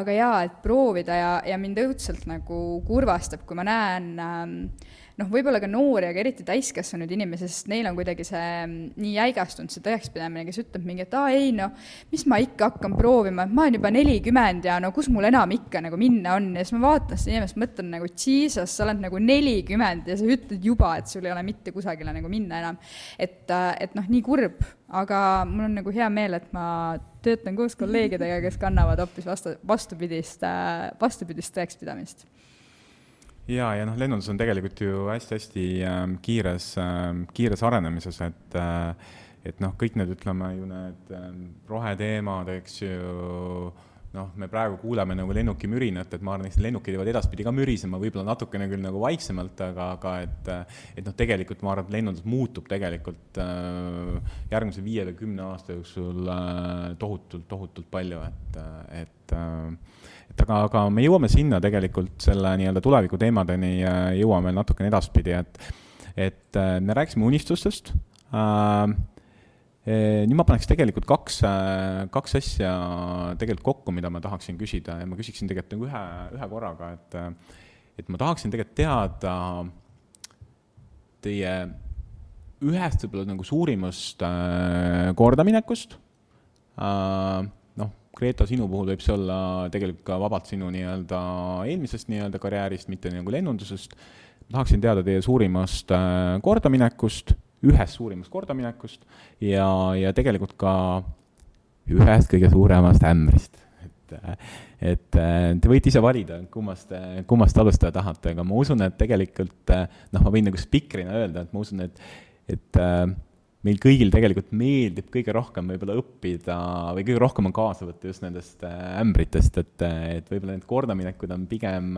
aga jaa, et proovida ja, ja mind õudselt nagu kurvastab, kui ma näen ähm, noh, võib-olla ka noori, aga eriti täiskasvanud inimesi, sest neil on kuidagi see mm, nii jäigastunud, see tõekspidamine, kes ütleb mingi, et aa ei noh, mis ma ikka hakkan proovima, et ma olen juba nelikümmend ja no kus mul enam ikka nagu minna on. Ja siis ma vaatan seda inimest, mõtlen nagu jesus, sa oled nagu nelikümmend ja sa ütled juba, et sul ei ole mitte kusagile nagu minna enam. et, äh, et noh, nii kurb, aga mul on nagu hea meel, et ma töötan koos kolleegidega, kes kannavad hoopis vastu, vastupidist, äh, vastupidist tõekspidamist ja, ja noh, lennundus on tegelikult ju hästi-hästi äh, kiires äh,, kiires arenemises, et äh, et noh, kõik need, ütleme ju need äh, roheteemad, eks ju, noh, me praegu kuuleme nagu lennukimürinat, et ma arvan, et lennukid jäävad edaspidi ka mürisema, võib-olla natukene küll nagu vaiksemalt, aga, aga et et noh, tegelikult ma arvan, et lennundus muutub tegelikult äh, järgmise viie või kümne aasta jooksul äh, tohutult, tohutult palju, et, et äh, et aga, aga me jõuame sinna tegelikult selle nii-öelda tuleviku teemadeni jõuame natukene edaspidi, et, et äh, me rääkisime unistustest äh,. nüüd ma paneks tegelikult kaks, äh, kaks asja tegelikult kokku, mida ma tahaksin küsida ja ma küsiksin tegelikult nagu ühe, ühe korraga, et, et ma tahaksin tegelikult teada teie ühest võib-olla nagu suurimast äh, kordaminekust äh, Greta, sinu puhul võib see olla tegelikult ka vabalt sinu nii-öelda eelmisest nii-öelda karjäärist, mitte nagu lennundusest. tahaksin teada teie suurimast äh, kordaminekust, ühest suurimast kordaminekust ja, ja tegelikult ka ühest kõige suuremast ämbrist. et, et äh, te võite ise valida, kummast, kummast alustada tahate, aga ma usun, et tegelikult noh, ma võin nagu spikrina öelda, et ma usun, et, et meil kõigil tegelikult meeldib kõige rohkem võib-olla õppida või kõige rohkem on kaasa võtta just nendest äh, ämbritest, et, äh, et võib-olla need kordaminekud on pigem,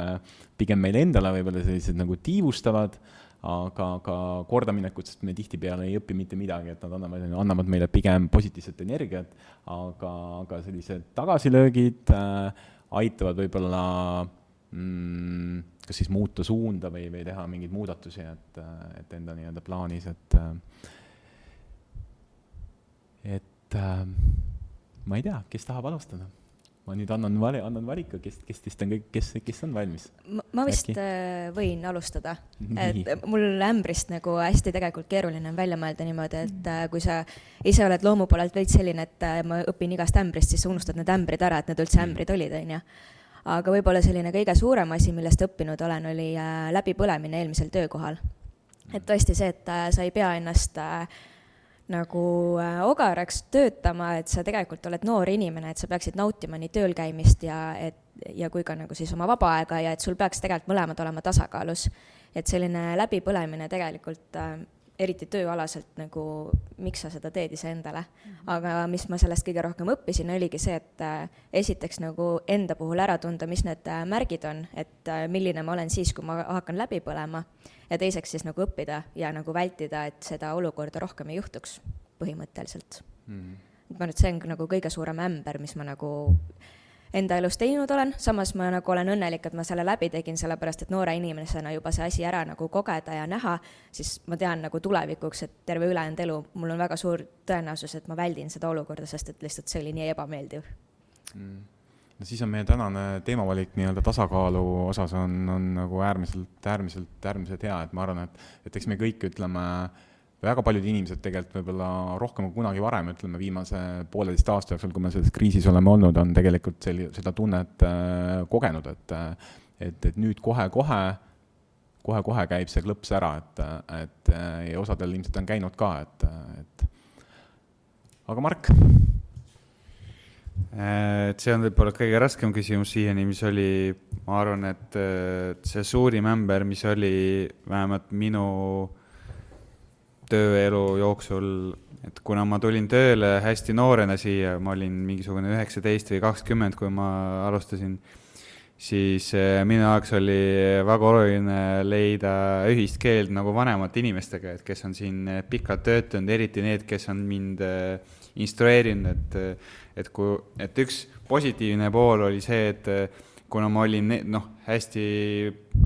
pigem meile endale võib-olla sellised nagu tiivustavad, aga ka kordaminekud, sest me tihtipeale ei õpi mitte midagi, et nad annavad, annavad meile pigem positiivset energiat, aga, aga sellised tagasilöögid äh, aitavad võib-olla mm, kas siis muuta suunda või, või teha mingeid muudatusi, et, et enda nii-öelda plaanis, et äh, et äh, ma ei tea, kes tahab alustada? ma nüüd annan vali, annan valiku, kes, kes teist on kõik, kes, kes on valmis? ma vist Äkki? Äh, võin alustada, et mul ämbrist nagu hästi tegelikult keeruline on välja mõelda niimoodi, et äh, kui sa ise oled loomu poolelt veits selline, et äh, ma õpin igast ämbrist, siis sa unustad need ämbrid ära, et need üldse ämbrid olid, on ju. aga võib-olla selline kõige suurem asi, millest õppinud olen, oli läbipõlemine eelmisel töökohal et tõesti see, et sa ei pea ennast äh, nagu äh, ogaraks töötama, et sa tegelikult oled noor inimene, et sa peaksid nautima nii tööl käimist ja et, ja kui ka nagu siis oma vaba aega ja et sul peaks tegelikult mõlemad olema tasakaalus. et selline läbipõlemine tegelikult äh, eriti tööalaselt nagu, miks sa seda teed iseendale. aga mis ma sellest kõige rohkem õppisin, oligi see, et äh, esiteks nagu enda puhul ära tunda, mis need äh, märgid on, et äh, milline ma olen siis, kui ma hakkan läbi põlema, ja teiseks siis nagu õppida ja nagu vältida, et seda olukorda rohkem ei juhtuks, põhimõtteliselt mm. -hmm. ma arvan, et see on nagu kõige suurem ämber, mis ma nagu enda elus teinud olen, samas ma nagu olen õnnelik, et ma selle läbi tegin, sellepärast et noore inimesena juba see asi ära nagu kogeda ja näha, siis ma tean nagu tulevikuks, et terve ülejäänud elu mul on väga suur tõenäosus, et ma väldin seda olukorda, sest et lihtsalt see oli nii ebameeldiv. Mm. No siis on meie tänane teemavalik nii-öelda tasakaalu osas on, on nagu äärmiselt, äärmiselt, äärmiselt hea, et ma arvan, et, et eks me kõik ütleme äh, väga paljud inimesed tegelikult võib-olla rohkem kui kunagi varem, ütleme viimase pooleteist aasta jooksul, kui me selles kriisis oleme olnud, on tegelikult selli-, seda tunnet äh, kogenud, et et, et nüüd kohe-kohe, kohe-kohe käib see klõps ära, et, et ja osadel ilmselt on käinud ka, et, et aga Mark? et see on võib-olla kõige raskem küsimus siiani, mis oli, ma arvan, et see suurim ämber, mis oli vähemalt minu äh, tööelu jooksul, et kuna ma tulin tööle hästi noorena siia, ma olin mingisugune üheksateist või kakskümmend, kui ma alustasin, siis eh, minu jaoks oli väga oluline leida ühist keelt nagu vanemate inimestega, et kes on siin pikalt töötanud, eriti need, kes on mind eh, instrueerinud, et, et kui, et üks positiivne pool oli see, et kuna ma olin noh, hästi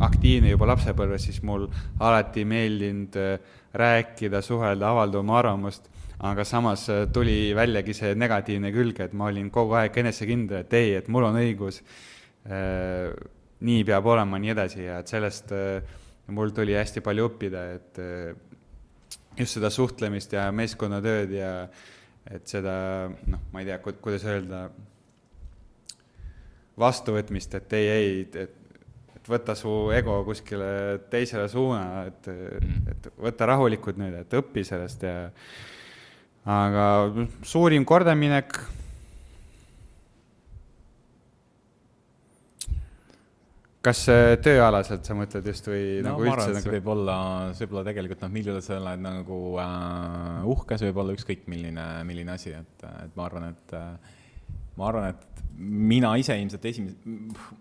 aktiivne juba lapsepõlves, siis mul alati meeldinud äh, rääkida, suhelda, avaldada oma arvamust, aga samas äh, tuli väljagi see negatiivne külg, et ma olin kogu aeg enesekindel, et ei, et mul on õigus äh,, nii peab olema, nii edasi. Ja et sellest äh, mul tuli hästi palju õppida, et just seda suhtlemist ja meeskonnatööd ja et seda noh, ma ei tea, kuidas öelda, vastuvõtmist, et ei, ei, et võta su ego kuskile teisele suuna, et mm., et võta rahulikult nüüd, et õpi sellest ja aga suurim kordaminek. kas tööalaselt sa mõtled just või no, nagu üldse? ma arvan, et see nagu... võib olla, see võib olla tegelikult noh, mille üle sa oled nagu äh, uhke, see võib olla ükskõik milline, milline asi, et, et ma arvan, et äh, ma arvan, et mina ise ilmselt esimese,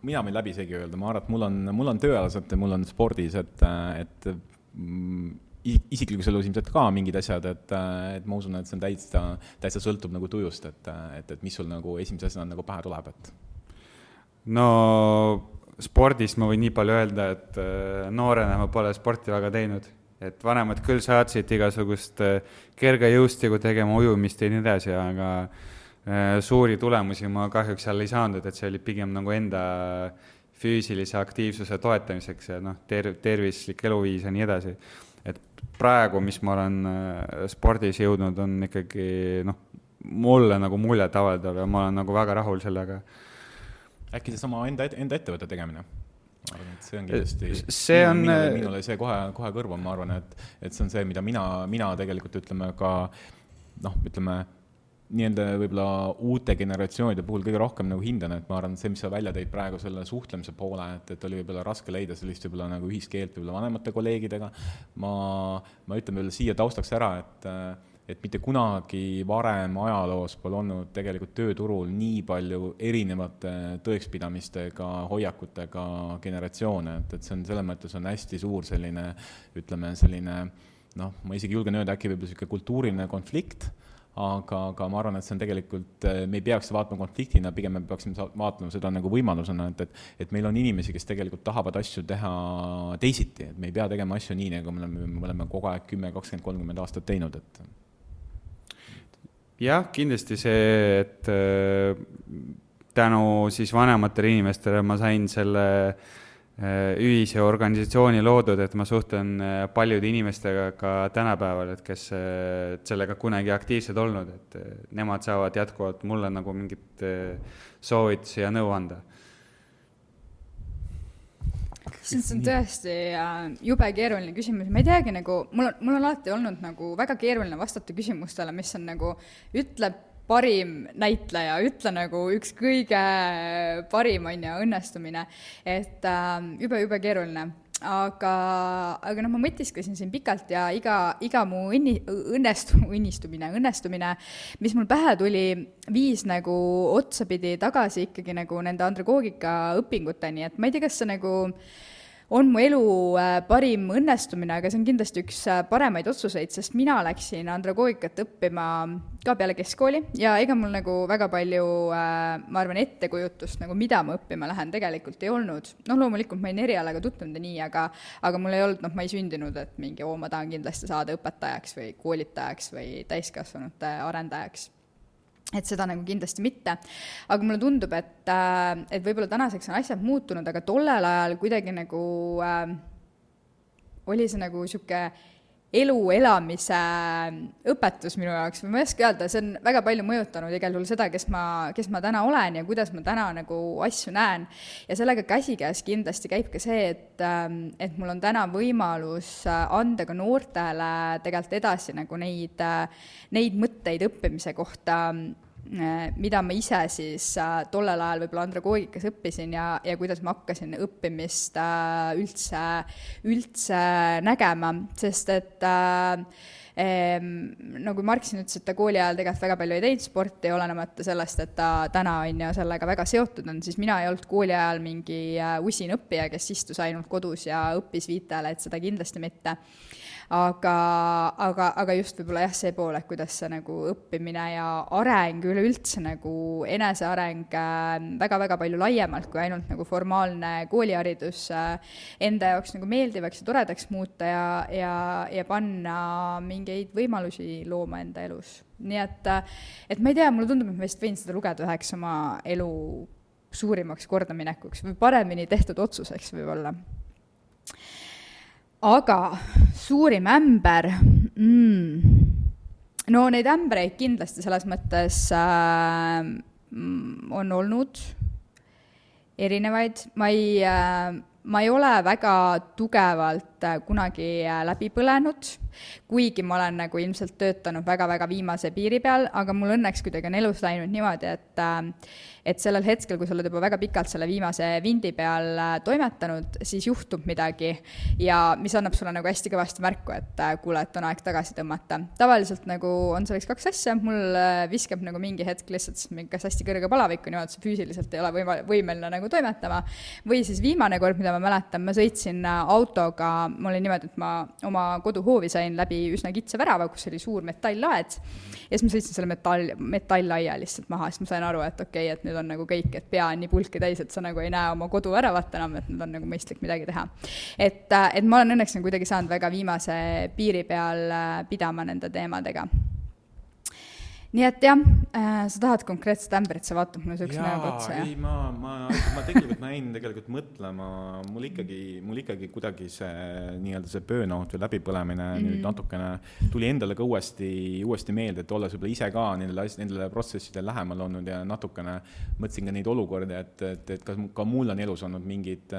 mina võin läbi isegi öelda, ma arvan, et mul on, mul on tööalaselt ja mul on spordis, et, et mm, isiklikus elus ilmselt ka mingid asjad, et, et ma usun, et see on täitsa, täitsa sõltub nagu tujust, et, et, et mis sul nagu esimese asjana nagu pähe tuleb, et. no spordist ma võin nii palju öelda, et äh, noorena ma pole sporti väga teinud, et vanemad küll saatsid igasugust äh, kergejõustiku tegema, ujumist ja nii edasi, aga suuri tulemusi ma kahjuks seal ei saanud, et see oli pigem nagu enda füüsilise aktiivsuse toetamiseks ja noh, ter-, tervislik eluviis ja nii edasi. et praegu, mis ma olen äh, spordis jõudnud, on ikkagi noh, mulle nagu muljet avaldav ja ma olen nagu väga rahul sellega. äkki seesama enda, enda ettevõtte tegemine? ma arvan, et see on kindlasti see on minule, minule see kohe, kohe kõrva, ma arvan, et, et see on see, mida mina, mina tegelikult ütleme ka noh, ütleme nii-öelda võib-olla uute generatsioonide puhul kõige rohkem nagu hindan, et ma arvan, see, mis sa välja tõid praegu selle suhtlemise poole, et, et oli võib-olla raske leida sellist võib-olla nagu ühist keelt võib-olla vanemate kolleegidega. ma, ma ütlen veel siia taustaks ära, et, et mitte kunagi varem ajaloos pole olnud tegelikult tööturul nii palju erinevate tõekspidamistega, hoiakutega generatsioone, et, et see on selles mõttes on hästi suur selline, ütleme selline noh, ma isegi julgen öelda, äkki võib-olla niisugune kultuuriline konflikt aga, aga ma arvan, et see on tegelikult, eh, me ei peaks vaatama konfliktina, pigem me peaksime vaatama seda nagu võimalusena, et, et, et meil on inimesi, kes tegelikult tahavad asju teha teisiti, et me ei pea tegema asju nii, nagu me oleme, me oleme kogu aeg kümme, kakskümmend, kolmkümmend aastat teinud, et. jah, kindlasti see, et äh, tänu siis vanematele inimestele ma sain selle Äh, ühise organisatsiooni loodud, et ma suhtlen äh, paljude inimestega ka tänapäeval, et kes äh, sellega kunagi aktiivsed olnud, et nemad saavad jätkuvalt mulle nagu mingit soovitusi ja nõu anda. see on tõesti äh, jube keeruline küsimus, ma ei teagi nagu, mul on, mul on alati olnud nagu väga keeruline vastata küsimustele, mis on nagu, ütleb parim näitleja, ütle nagu üks kõige parim, on ju, õnnestumine. et äh, jube-jube keeruline aga, aga noh, ma mõtisklesin siin pikalt ja iga, iga mu õnni, õnnestu-, õnnistumine, õnnestumine, mis mul pähe tuli, viis nagu otsapidi tagasi ikkagi nagu nende andragoogika õpinguteni, et ma ei tea, kas see nagu äh, on mu elu äh, parim õnnestumine, aga see on kindlasti üks äh, paremaid otsuseid, sest mina läksin andragoogikat õppima ka peale keskkooli ja ega mul nagu väga palju, äh, ma arvan, ettekujutust nagu, mida ma õppima lähen, tegelikult ei olnud. noh, loomulikult ma olin erialaga tutvunud ja nii, aga aga mul ei olnud, noh, ma ei sündinud, et mingi oo, ma tahan kindlasti saada õpetajaks või koolitajaks või täiskasvanute arendajaks et seda nagu kindlasti mitte. aga mulle tundub, et, äh, et võib-olla tänaseks on asjad muutunud, aga tollel ajal kuidagi nagu äh, oli see nagu niisugune elu elamise õpetus minu jaoks või ma ei oska öelda, see on väga palju mõjutanud igal juhul seda, kes ma, kes ma täna olen ja kuidas ma täna nagu asju näen. ja sellega käsikäes kindlasti käib ka see, et, ähm, et mul on täna võimalus äh, anda ka noortele tegelikult edasi nagu neid, äh, neid mõtteid õppimise kohta mida ma ise siis äh, tollel ajal võib-olla andragoogikas õppisin ja, ja kuidas ma hakkasin õppimist äh, üldse, üldse nägema, sest et äh, nagu Mark siin ütles, et ta kooli ajal tegelikult väga palju ei teinud sporti, olenemata sellest, et ta täna on ju sellega väga seotud on, siis mina ei olnud kooli ajal mingi usin õppija, kes istus ainult kodus ja õppis viitele, et seda kindlasti mitte aga, aga, aga just võib-olla jah, see pool, et kuidas see nagu õppimine ja areng üleüldse nagu eneseareng väga-väga äh, palju laiemalt kui ainult nagu formaalne kooliharidus äh, enda jaoks nagu meeldivaks ja toredaks muuta ja, ja, ja panna mingeid võimalusi looma enda elus. nii et, äh, et ma ei tea, mulle tundub, et ma vist võin seda lugeda üheks oma elu suurimaks kordaminekuks või paremini tehtud otsuseks võib-olla aga suurim ämber mm., no neid ämbreid kindlasti selles mõttes äh, on olnud erinevaid, ma ei äh,, ma ei ole väga tugevalt kunagi äh, läbi põlenud, kuigi ma olen nagu ilmselt töötanud väga-väga viimase piiri peal, aga mul õnneks kuidagi on elus läinud niimoodi, et äh, et sellel hetkel, kui sa oled juba väga pikalt selle viimase vindi peal äh, toimetanud, siis juhtub midagi. Ja mis annab sulle nagu hästi kõvasti märku, et äh, kuule, et on aeg tagasi tõmmata. tavaliselt nagu on selleks kaks asja, mul äh, viskab nagu mingi hetk lihtsalt kas hästi kõrge palavik on niimoodi, et sa füüsiliselt ei ole võima-, võimeline nagu toimetama, või siis viimane kord, mida ma mäletan, ma sõitsin autoga, mul oli niimoodi, et ma oma koduhoovi sain läbi üsna kitsa värava, kus oli suur metalllaed, ja siis ma sõitsin selle metall, metalllaia lihtsalt maha, siis ma sain aru, et okei okay,, et nüüd on nagu kõik, et pea on nii pulki täis, et sa nagu ei näe oma koduväravat enam, et nüüd on nagu mõistlik midagi teha. et, äh, et ma olen õnneks nagu kuidagi saanud väga viimase piiri peal äh, pidama nende teemadega nii et jah äh,, sa tahad konkreetset ämbrit, sa vaatad mulle siukse näoga otsa, jah? ei, ma, ma, ma tegelikult, ma jäin tegelikult mõtlema, mul ikkagi, mul ikkagi kuidagi see nii-öelda see burnout või läbipõlemine mm -hmm. nüüd natukene tuli endale ka uuesti, uuesti meelde, et olles võib-olla ise ka nendele, nendele protsessidele lähemal olnud ja natukene mõtlesin ka neid olukordi, et, et, et kas ka mul on elus olnud mingeid,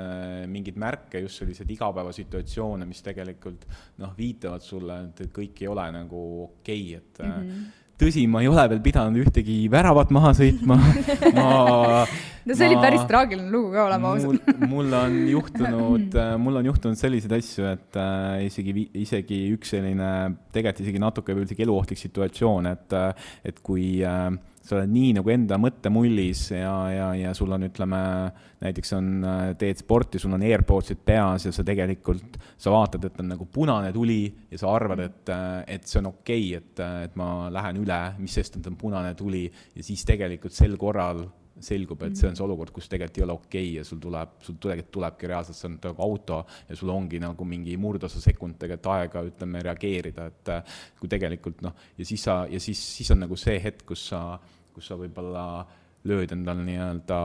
mingeid märke, just selliseid igapäevasituatsioone, mis tegelikult noh, viitavad sulle, et, et kõik ei ole nagu okei okay,, et mm -hmm tõsi, ma ei ole veel pidanud ühtegi väravat maha sõitma (laughs) ma no see ma, oli päris traagiline lugu ka, oleme ausad. (laughs) mul on juhtunud mul on juhtunud selliseid asju, et äh, isegi, isegi üks selline, tegelikult isegi natuke isegi eluohtlik situatsioon, et, äh, et kui äh, sa oled nii nagu enda mõttemullis ja, ja, ja sul on, ütleme, näiteks on, teed sporti, sul on AirPodsid peas ja sa tegelikult, sa vaatad, et on nagu punane tuli ja sa arvad, et, et see on okei okay,, et, et ma lähen üle, mis sest, et on punane tuli. Ja siis tegelikult sel korral selgub, et see on see olukord, kus tegelikult ei ole okei okay ja sul tuleb, sul tegelikult tulebki reaalselt, see on nagu auto ja sul ongi nagu mingi murdosa sekund tegelikult aega, ütleme, reageerida, et kui tegelikult noh, ja siis sa, ja siis, siis on nagu see hetk, kus sa kus sa võib-olla lööd endal nii-öelda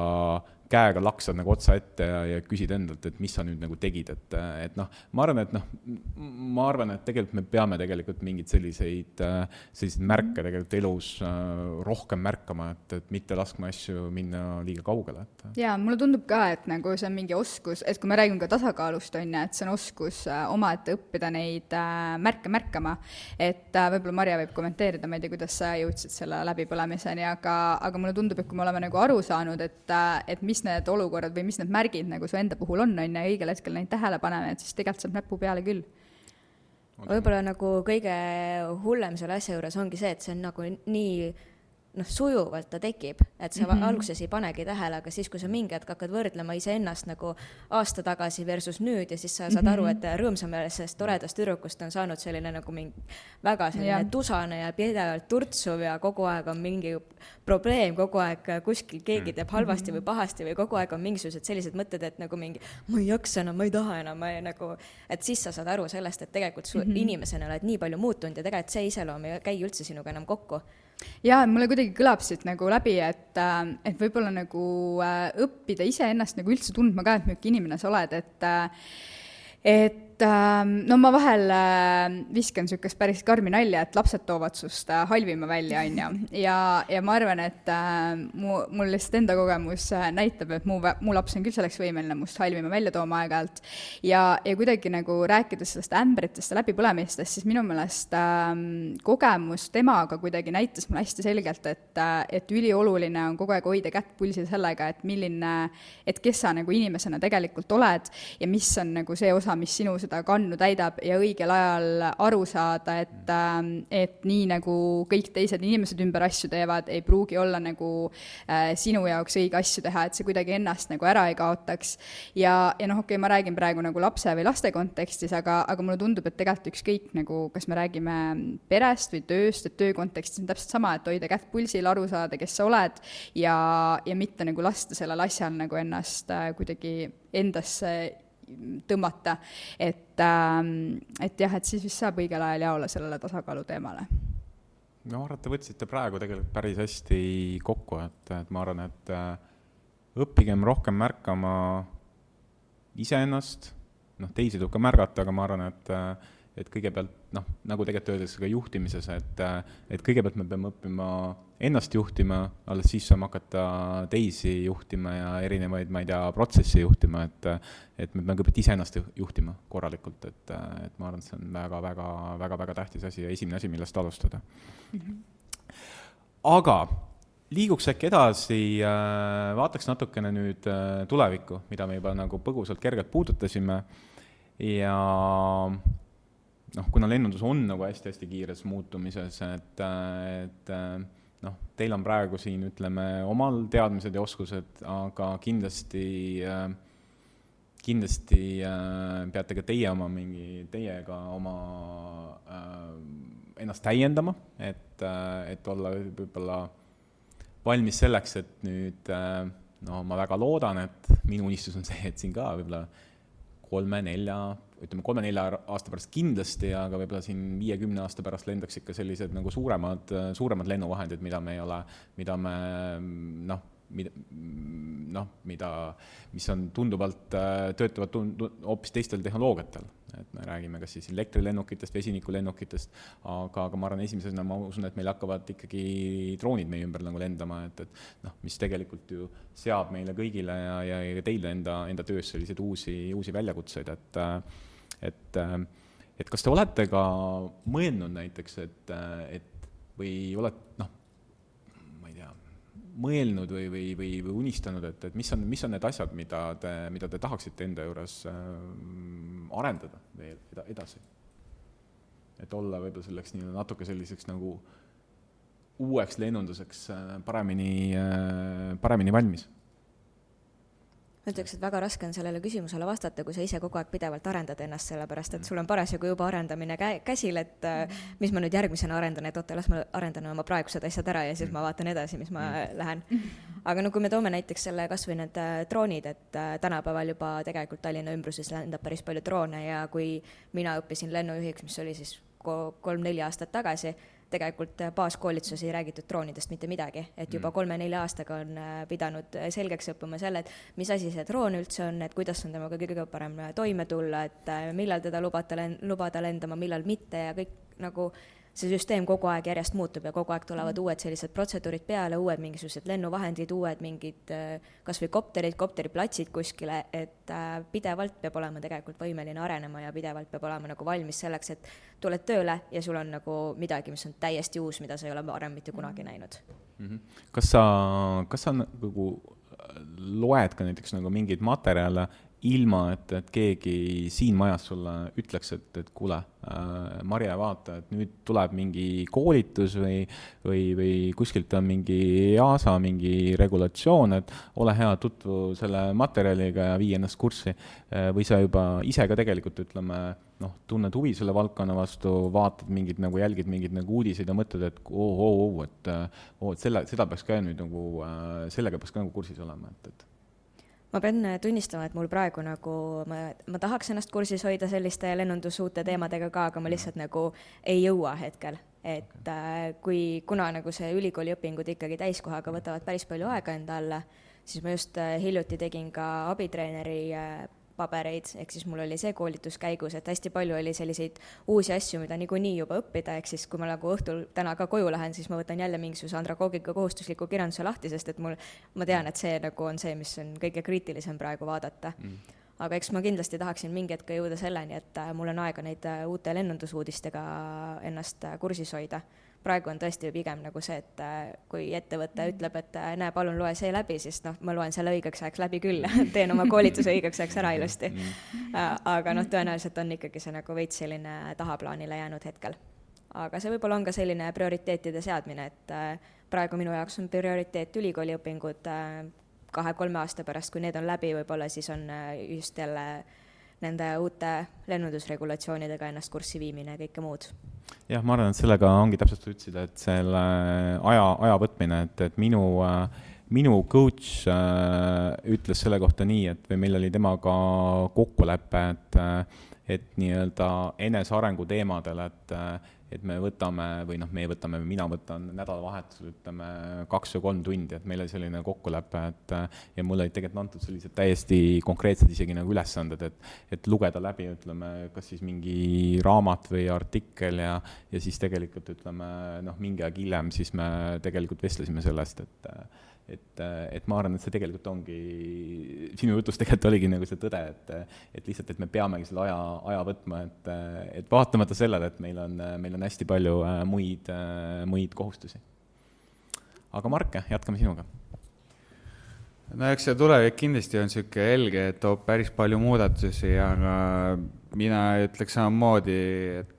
käega laksad nagu otsa ette ja, ja küsid endalt, et mis sa nüüd nagu tegid, et, et noh, ma arvan, et noh, ma arvan, et tegelikult me peame tegelikult mingeid selliseid, selliseid märke tegelikult elus rohkem märkama, et, et mitte laskma asju minna liiga kaugele, et. jaa, mulle tundub ka, et nagu see on mingi oskus, et kui me räägime ka tasakaalust, on ju, et see on oskus omaette õppida neid märke märkama, et võib-olla Marja võib kommenteerida, ma ei tea, kuidas sa jõudsid selle läbipõlemiseni, aga, aga mulle tundub, et kui me oleme nagu aru saanud, et, et mis need olukorrad või mis need märgid nagu su enda puhul on, on ju, ja õigel hetkel neid tähele paneme, et siis tegelikult saab näpu peale küll. Võib-olla nagu kõige hullem selle asja juures ongi see, et see on nagu nii noh, sujuvalt ta tekib, et sa mm -hmm. alguses ei panegi tähele, aga siis, kui sa mingi hetk hakkad võrdlema iseennast nagu aasta tagasi versus nüüd ja siis sa saad mm -hmm. aru, et rõõmsameelsest toredast tüdrukust on saanud selline nagu mingi väga selline ja. tusane ja pidevalt turtsuv ja kogu aeg on mingi probleem, kogu aeg kuskil keegi teeb halvasti või pahasti või kogu aeg on mingisugused sellised mõtted, et nagu mingi ma ei jaksa enam, ma ei taha enam, ma ei nagu, et siis sa saad aru sellest, et tegelikult su mm -hmm. inimesena oled nii palju muutunud ja tegelikult see iseloom ei käi üldse sinuga enam kokku jaa, mulle kuidagi kõlab siit nagu läbi, et, äh, et võib-olla nagu äh, õppida iseennast nagu üldse tundma ka, et milline inimene sa oled, et äh, et Ähm, no ma vahel äh, viskan niisugust päris karmi nalja, et lapsed toovad sust äh, halvima välja, on ju. ja, ja ma arvan, et äh, mu, mul lihtsalt enda kogemus näitab, et mu, mu laps on küll selleks võimeline must halvima välja tooma aeg-ajalt. ja, ja kuidagi nagu rääkides sellest ämbritest ja läbipõlemistest, siis minu meelest ähm, kogemus temaga kuidagi näitas mulle hästi selgelt, et, et ülioluline on kogu aeg hoida kätt pulsil sellega, et milline, et kes sa nagu inimesena tegelikult oled ja mis on nagu see osa, mis sinu seda seda kannu täidab ja õigel ajal aru saada, et, ähm, et nii nagu kõik teised inimesed ümber asju teevad, ei pruugi olla nagu äh, sinu jaoks õige asju teha, et see kuidagi ennast nagu ära ei kaotaks. ja, ja noh, okei okay,, ma räägin praegu nagu lapse või laste kontekstis, aga, aga mulle tundub, et tegelikult ükskõik nagu, kas me räägime perest või tööst, et töö kontekstis on täpselt sama, et hoida kätt pulsil, aru saada, kes sa oled ja, ja mitte nagu lasta sellel asjal nagu ennast äh, kuidagi endasse tõmmata. et, ähm, et jah, et siis vist saab õigel ajal jaole sellele tasakaalu teemale. no ma arvan, et te võtsite praegu tegelikult päris hästi kokku, et, et ma arvan, et äh, õppigem rohkem märkama iseennast, noh, teisi tuleb ka märgata, aga ma arvan, et äh, et kõigepealt noh, nagu tegelikult öeldakse ka juhtimises, et, et kõigepealt me peame õppima ennast juhtima, alles siis saame hakata teisi juhtima ja erinevaid, ma ei tea, protsesse juhtima, et et me peame kõigepealt iseennast juhtima korralikult, et, et ma arvan, et see on väga, väga, väga, väga tähtis asi ja esimene asi, millest alustada mm. -hmm. aga liiguks äkki edasi, vaataks natukene nüüd tulevikku, mida me juba nagu põgusalt kergelt puudutasime ja noh, kuna lennundus on nagu hästi-hästi kiires muutumises, et, et noh, teil on praegu siin, ütleme, omal teadmised ja oskused, aga kindlasti, kindlasti peate ka teie oma mingi, teiega oma ennast täiendama, et, et olla võib-olla valmis selleks, et nüüd no ma väga loodan, et minu unistus on see, et siin ka võib-olla kolme-nelja ütleme, kolme-nelja aasta pärast kindlasti, aga võib-olla siin viie-kümne aasta pärast lendaks ikka sellised nagu suuremad, suuremad lennuvahendid, mida me ei ole, mida me noh, mida noh, mida, mis on tunduvalt, töötavad tund-, hoopis teistel tehnoloogiatel. et me räägime kas siis elektrilennukitest, vesinikulennukitest, aga, aga ma arvan, esimesena ma usun, et meil hakkavad ikkagi droonid meie ümber nagu lendama, et, et noh, mis tegelikult ju seab meile kõigile ja, ja, ja teile enda, enda töös selliseid uusi, uusi väljakutseid, et et, et kas te olete ka mõelnud näiteks, et, et või olete noh, ma ei tea, mõelnud või, või, või, või unistanud, et, et mis on, mis on need asjad, mida te, mida te tahaksite enda juures äh, arendada veel eda, edasi? et olla võib-olla selleks nii-öelda natuke selliseks nagu uueks lennunduseks äh, paremini äh,, paremini valmis ma ütleks, et väga raske on sellele küsimusele vastata, kui sa ise kogu aeg pidevalt arendad ennast, sellepärast et sul on parasjagu juba arendamine kä-, käsil, et äh, mis ma nüüd järgmisena arendan, et oota, las ma arendan oma praegused asjad ära ja siis ma vaatan edasi, mis ma lähen. aga no kui me toome näiteks selle kas või need äh, droonid, et äh, tänapäeval juba tegelikult Tallinna ümbruses lendab päris palju droone ja kui mina õppisin lennujuhiks, mis oli siis kolm-neli aastat tagasi, tegelikult baaskoolituses ei räägitud droonidest mitte midagi, et juba mm. kolme-nelja aastaga on pidanud selgeks õppima selle, et mis asi see droon üldse on, et kuidas on temaga kõige parem toime tulla, et millal teda lubata lubada lendama, millal mitte ja kõik nagu see süsteem kogu aeg järjest muutub ja kogu aeg tulevad mm. uued sellised protseduurid peale, uued mingisugused lennuvahendid, uued mingid äh, kas või kopterid, kopteriplatsid kuskile, et äh, pidevalt peab olema tegelikult võimeline arenema ja pidevalt peab olema nagu valmis selleks, et tuled tööle ja sul on nagu midagi, mis on täiesti uus, mida sa ei ole varem mitte kunagi mm. näinud mm. -hmm. kas sa, kas sa nagu loed ka näiteks nagu mingeid materjale ilma, et, et keegi siin majas sulle ütleks, et, et kuule äh,, Marje, vaata, et nüüd tuleb mingi koolitus või, või, või kuskilt on mingi EASA mingi regulatsioon, et ole hea, tutvu selle materjaliga ja vii ennast kurssi äh,. või sa juba ise ka tegelikult, ütleme, noh, tunned huvi selle valdkonna vastu, vaatad mingeid nagu, jälgid mingeid nagu uudiseid ja mõtled, et oo, oo, oo, et oo, et selle, seda peaks ka nüüd nagu äh,, sellega peaks ka nagu kursis olema, et, et ma pean tunnistama, et mul praegu nagu, ma, ma tahaks ennast kursis hoida selliste lennundusuute teemadega ka, aga ma lihtsalt nagu ei jõua hetkel. et äh, kui, kuna nagu see ülikooli õpingud ikkagi täiskohaga võtavad päris palju aega enda alla, siis ma just äh, hiljuti tegin ka abitreeneri äh, pabereid, ehk siis mul oli see koolitus käigus, et hästi palju oli selliseid uusi asju, mida niikuinii juba õppida, ehk siis kui ma nagu õhtul täna ka koju lähen, siis ma võtan jälle mingisuguse andragoogika kohustusliku kirjanduse lahti, sest et mul, ma tean, et see nagu on see, mis on kõige kriitilisem praegu vaadata. Mm. Aga eks ma kindlasti tahaksin mingi hetk jõuda selleni, et äh, mul on aega neid äh, uute lennundusuudistega ennast äh, kursis hoida praegu on tõesti pigem nagu see, et äh, kui ettevõte ütleb, et äh, näe, palun loe see läbi, siis noh, ma loen selle õigeks ajaks läbi küll (laughs) teen oma koolituse õigeks ajaks ära ilusti. Äh, aga noh, tõenäoliselt on ikkagi see nagu veits selline tahaplaanile jäänud hetkel. aga see võib-olla on ka selline prioriteetide seadmine, et praegu minu jaoks on prioriteet ülikooliõpingud, kahe-kolme aasta pärast, kui need on läbi, võib-olla siis on just jälle nende uute lennundusregulatsioonidega ennast kurssi viimine ja kõike muud. jah, ma arvan, et sellega ongi täpselt, ütlesid, et selle aja, aja võtmine, et, et minu äh, minu coach äh, ütles selle kohta nii, et või meil oli temaga kokkulepe, et, äh, et nii-öelda enesearengu teemadel, et äh, et me võtame või noh, meie võtame, mina võtan nädalavahetusel ütleme kaks või kolm tundi, et meil oli selline kokkulepe, et ja mulle olid tegelikult antud sellised täiesti konkreetsed isegi nagu ülesanded, et et lugeda läbi, ütleme, kas siis mingi raamat või artikkel ja ja siis tegelikult ütleme noh, mingi aeg hiljem siis me tegelikult vestlesime sellest, et et, et ma arvan, et see tegelikult ongi, sinu jutus tegelikult oligi nagu see tõde, et et lihtsalt, et me peamegi selle aja, aja võtma, et, et vaatamata sellele, et meil on, meil on hästi palju äh, muid, äh, muid kohustusi. aga Mark, jätkame sinuga no eks see tulevik kindlasti on niisugune helge, et toob päris palju muudatusi, aga mina ütleks samamoodi, et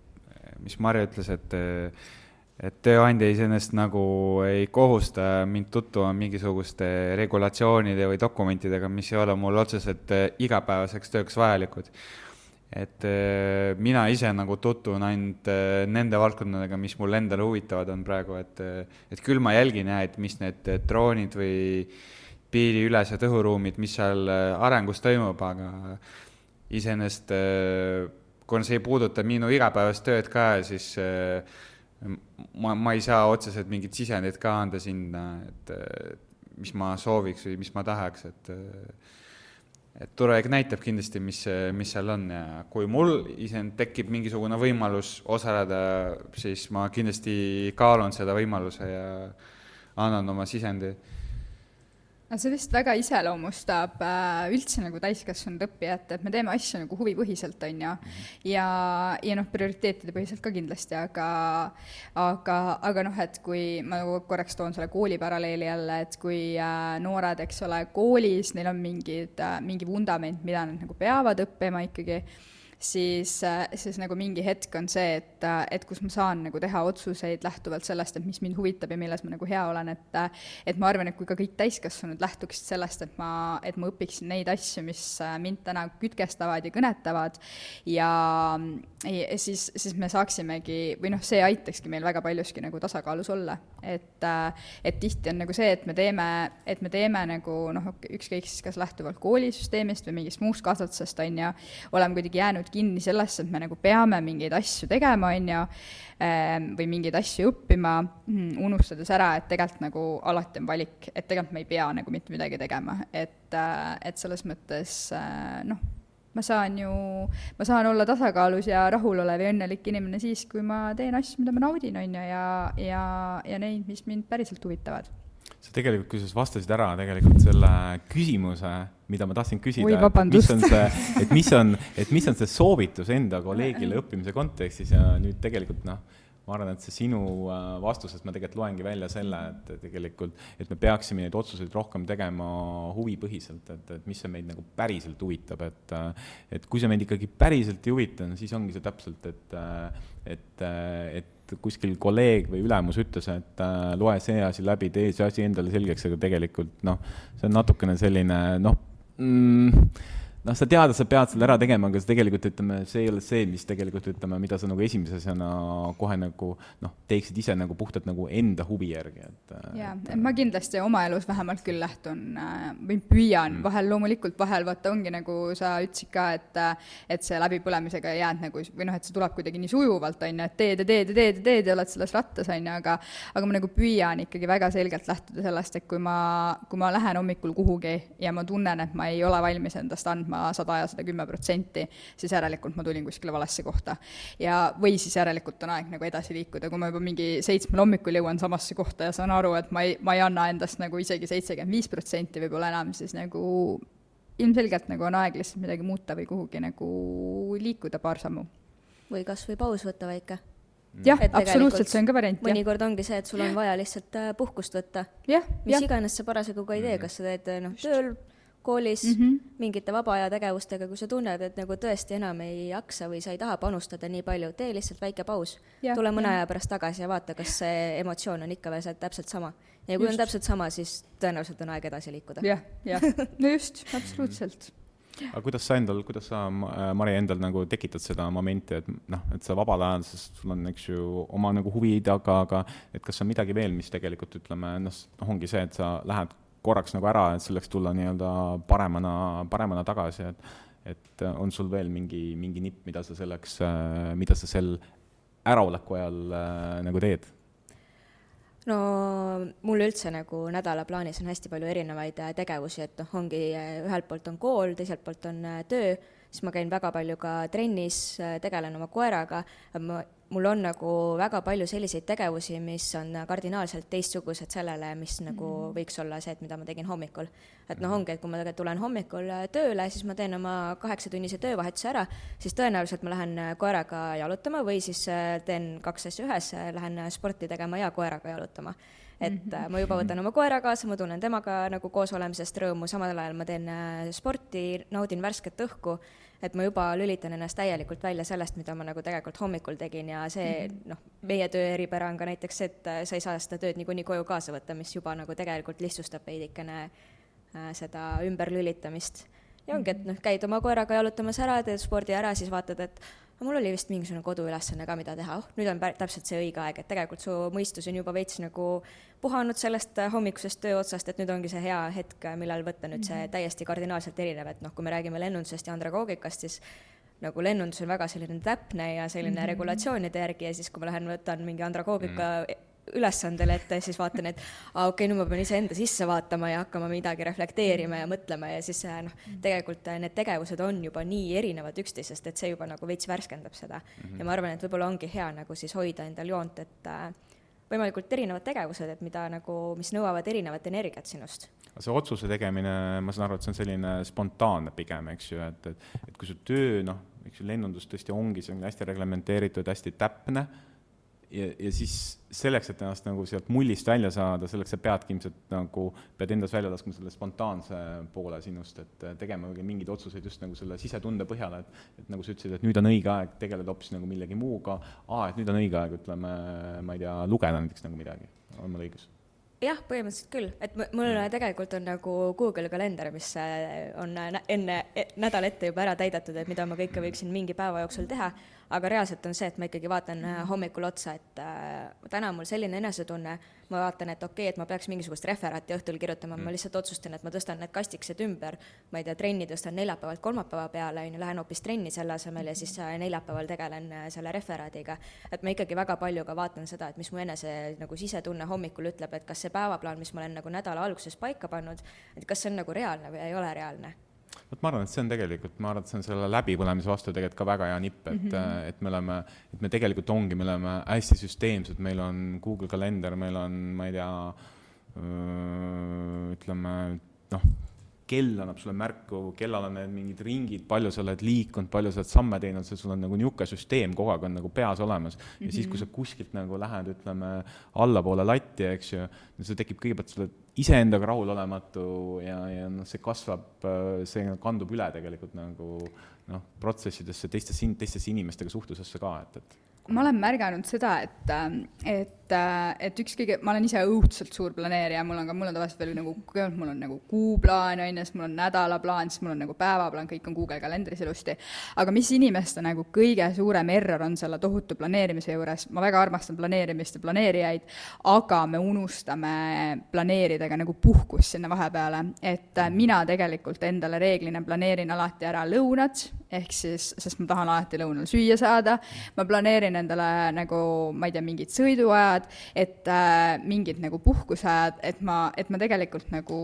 mis Marju ütles, et et tööandja iseenesest nagu ei kohusta mind tutvuma mingisuguste regulatsioonide või dokumentidega, mis ei ole mul otseselt eh, igapäevaseks tööks vajalikud. et eh, mina ise nagu tutvun ainult eh, nende valdkondadega, mis mul endale huvitavad on praegu, et, et küll ma jälgin jah, et mis need droonid või piiriülesed õhuruumid, mis seal arengus toimub, aga iseenesest kuna see ei puuduta minu igapäevast tööd ka, siis äh, ma, ma ei saa otseselt mingit sisendit ka anda sinna, et mis ma sooviks või mis ma tahaks, et et tulevik näitab kindlasti, mis, mis seal on. Ja kui mul ise tekib mingisugune võimalus osaleda, siis ma kindlasti kaalun seda võimaluse ja annan oma sisendi see vist väga iseloomustab äh, üldse nagu täiskasvanud õppijat, et me teeme asju nagu huvipõhiselt, on ju, mhm. ja, ja noh, prioriteetide põhiselt ka kindlasti, aga aga, aga noh, et kui ma nagu korraks toon selle kooli paralleeli jälle, et kui äh, noored, eks ole, koolis, neil on mingid äh,, mingi vundament, mida nad nagu peavad õppima ikkagi, siis, äh, siis nagu mingi hetk on see, et, äh, et kus ma saan nagu teha otsuseid lähtuvalt sellest, et mis mind huvitab ja milles ma nagu hea olen, et äh, et ma arvan, et kui ka kõik täiskasvanud lähtuksid sellest, et ma, et ma õpiksin neid asju, mis mind täna kütkestavad ja kõnetavad ja, ja siis, siis me saaksimegi, või noh, see aitakski meil väga paljuski nagu tasakaalus olla. et, et tihti on nagu see, et me teeme, et me teeme nagu noh, ükskõik siis kas lähtuvalt koolisüsteemist või mingist muust kasvatusest, on ju, oleme kuidagi jäänud kinni sellesse, et me nagu peame mingeid asju tegema, on ju, ehm, või mingeid asju õppima, mm, unustades ära, et tegelikult nagu alati on valik, et tegelikult me ei pea nagu mitte midagi tegema, et, äh, et selles mõttes äh, noh, ma saan ju, ma saan olla tasakaalus ja rahulolev ja õnnelik inimene siis, kui ma teen asju, mida ma naudin, on ju, ja, ja, ja neid, mis mind päriselt huvitavad sa tegelikult, kusjuures vastasid ära tegelikult selle küsimuse, mida ma tahtsin küsida. et mis on see, et mis on, et mis on see soovitus enda kolleegile õppimise kontekstis ja nüüd tegelikult noh, ma arvan, et see sinu äh, vastusest ma tegelikult loengi välja selle, et tegelikult, et me peaksime neid otsuseid rohkem tegema huvipõhiselt, et, et mis see meid nagu päriselt huvitab, et et kui see meid ikkagi päriselt ei huvita, no siis ongi see täpselt, et et, et kuskil kolleeg või ülemus ütles, et äh, loe see asi läbi, tee see asi endale selgeks, aga tegelikult noh, see on natukene selline noh mm,, noh, sa tead, et sa pead selle ära tegema, aga see tegelikult ütleme, see ei ole see, mis tegelikult ütleme, mida sa nagu esimese asjana kohe nagu noh, teeksid ise nagu puhtalt nagu enda huvi järgi, et. jaa, et ma kindlasti oma elus vähemalt küll lähtun äh, või püüan mm. vahel loomulikult, vahel vaata ongi nagu sa ütlesid ka, et et see läbipõlemisega jääd nagu või noh, et see tuleb kuidagi nii sujuvalt, on ju, et teed ja teed ja teed ja teed ja oled selles rattas, on ju, aga aga ma nagu püüan ikkagi väga selgelt lähtuda sellest, et kui ma, kui ma lähen hommikul kuhugi ja ma tunnen, et ma ei ole valmis endast andma andma sada ja sada kümme protsenti, siis järelikult ma tulin kuskile valesse kohta. ja, või siis järelikult on aeg nagu edasi liikuda, kui ma juba mingi seitsmel hommikul jõuan samasse kohta ja saan aru, et ma ei, ma ei anna endast nagu isegi seitsekümmend viis protsenti võib-olla enam, siis nagu ilmselgelt nagu on aeg lihtsalt midagi muuta või kuhugi nagu liikuda paar sammu. või kas või paus võtta väike jah, absoluutselt, see on ka variant. mõnikord ongi see, et sul on vaja lihtsalt äh, puhkust võtta. mis ja. iganes sa parasjagu ka ei tee, kas sa teed noh, tööl koolis mm -hmm. mingite vaba aja tegevustega, kui sa tunned, et nagu tõesti enam ei jaksa või sa ei taha panustada nii palju, tee lihtsalt väike paus. tule mõne ja. aja pärast tagasi ja vaata, kas see emotsioon on ikka veel see täpselt sama. ja kui just. on täpselt sama, siis tõenäoliselt on aeg edasi liikuda. jah, jah, no just, absoluutselt aga kuidas sa endal, kuidas sa, Mari, endal nagu tekitad seda momenti, et noh, et sa vabal ajal, sest sul on, eks ju, oma nagu huvid, aga, aga et kas on midagi veel, mis tegelikult ütleme, noh, noh, ongi see, et sa lähed korraks nagu ära, et selleks tulla nii-öelda paremana, paremana tagasi, et et on sul veel mingi, mingi nipp, mida sa selleks, mida sa sel äraoleku ajal äh, nagu teed? no mul üldse nagu nädalaplaanis on hästi palju erinevaid äh, tegevusi, et noh, ongi äh, ühelt poolt on kool, teiselt poolt on töö, siis ma käin väga palju ka trennis, tegelen oma koeraga, ma mul on nagu väga palju selliseid tegevusi, mis on kardinaalselt teistsugused sellele, mis nagu mm. võiks olla see, et mida ma tegin hommikul. et noh, ongi, et kui ma tulen hommikul äh, tööle, siis ma teen oma kaheksatunnise töövahetuse ära, siis tõenäoliselt ma lähen äh, koeraga jalutama või siis äh, teen kaks asja ühes, lähen sporti tegema ja koeraga jalutama et mm -hmm. ma juba võtan oma koera kaasa, ma tunnen temaga nagu koos olemisest rõõmu, samal ajal ma teen sporti, naudin värsket õhku et ma juba lülitan ennast täielikult välja sellest, mida ma nagu tegelikult hommikul tegin ja see -hmm. noh, meie töö eripära on ka näiteks see, et äh, sa ei saa seda tööd niikuinii koju kaasa võtta, mis juba nagu tegelikult lihtsustab veidikene äh, seda ümberlülitamist. ja ongi, et noh, käid oma koeraga jalutamas ära, teed spordi ära, siis vaatad, et aga mul oli vist mingisugune koduülesanne ka, mida teha, oh, nüüd on täpselt see õige aeg, et tegelikult su mõistus on juba veits nagu puhanud sellest äh, hommikusest töö otsast, et nüüd ongi see hea hetk, millal võtta nüüd see mhm. täiesti kardinaalselt erinev, et noh, kui me räägime lennundusest ja andragoogikast, siis nagu lennundus on väga selline täpne ja selline mm -hmm. regulatsioonide järgi ja siis, kui ma lähen võtan mingi andragoogika mm -hmm ülesandele ette, siis vaatan, et aa, okei okay,, nüüd ma pean iseenda sisse vaatama ja hakkama midagi reflekteerima ja mõtlema ja siis äh, noh, tegelikult äh, need tegevused on juba nii erinevad üksteisest, et see juba nagu veits värskendab seda mm. -hmm. ja ma arvan, et võib-olla ongi hea nagu siis hoida endal joont, et äh, võimalikult erinevad tegevused, et mida nagu, mis nõuavad erinevat energiat sinust. see otsuse tegemine, ma saan aru, et see on selline spontaanne pigem, eks ju, et, et, et kui su töö, noh, eks ju, lennundus tõesti ongi selline hästi reglementeeritud, hästi täpne ja, ja siis selleks, et ennast nagu sealt mullist välja saada, selleks sa peadki ilmselt nagu, pead endas välja laskma selle spontaanse poole sinust, et tegema mingeid otsuseid just nagu selle sisetunde põhjal, et et nagu sa ütlesid, et nüüd on õige aeg tegeleda hoopis nagu millegi muuga, aa, et nüüd on õige aeg, ütleme, ma ei tea, lugeda näiteks nagu midagi, on mul õigus? jah, põhimõtteliselt küll, et mul tegelikult on nagu Google kalender, mis äh, on enne e, nädal ette juba ära täidetud, et mida ma kõike võiksin mingi päeva jooksul teha aga reaalselt on see, et ma ikkagi vaatan äh, hommikul otsa, et äh, täna on mul selline enesetunne, ma vaatan, et okei okay,, et ma peaks mingisugust referaati õhtul kirjutama. Mm., ma lihtsalt otsustan, et ma tõstan need kastikesed ümber, ma ei tea, trenni tõstan neljapäevalt kolmapäeva peale, on ju, lähen hoopis trenni selle asemel ja siis äh, neljapäeval tegelen äh, selle referaadiga. et ma ikkagi väga palju ka vaatan seda, et mis mu enese nagu sisetunne hommikul ütleb, et kas see päevaplaan, mis ma olen nagu nädala alguses paika pannud, et kas see on nagu reaalne või ei ole reaalne vot ma arvan, et see on tegelikult, ma arvan, et see on selle läbipõlemise vastu tegelikult ka väga hea nipp, et mm, -hmm. et me oleme, et me tegelikult ongi, me oleme hästi süsteemsed, meil on Google kalender, meil on, ma ei tea, ütleme noh, kell annab sulle märku, kellal on need mingid ringid, palju sa oled liikunud, palju sa oled samme teinud, sul on nagu niisugune süsteem kogu aeg on nagu peas olemas mm. -hmm. ja siis, kui sa kuskilt nagu lähed, ütleme, allapoole latti, eks ju, sul tekib kõigepealt, sa oled iseendaga rahulolematu ja, ja noh, see kasvab, see kandub üle tegelikult nagu noh, protsessidesse, teistesse, teistesse inimestega suhtlusesse ka, et, et ma olen märganud seda, et, et, et üks kõige, ma olen ise õudselt suur planeerija, mul on ka, mul on tavaliselt veel nagu, kõigepealt mul on nagu kuuplaan, on ju, siis mul on nädalaplaan, siis mul on nagu päevaplaan, kõik on Google kalendris ilusti. aga mis inimeste nagu kõige suurem error on selle tohutu planeerimise juures, ma väga armastan planeerimist ja planeerijaid, aga me unustame planeerida ka nagu puhkust sinna vahepeale, et mina tegelikult endale reeglina planeerin alati ära lõunad, ehk siis, sest ma tahan alati lõunal süüa saada, ma planeerin endale nagu, ma ei tea, mingid sõiduajad, et äh, mingid nagu puhkuseajad, et ma, et ma tegelikult nagu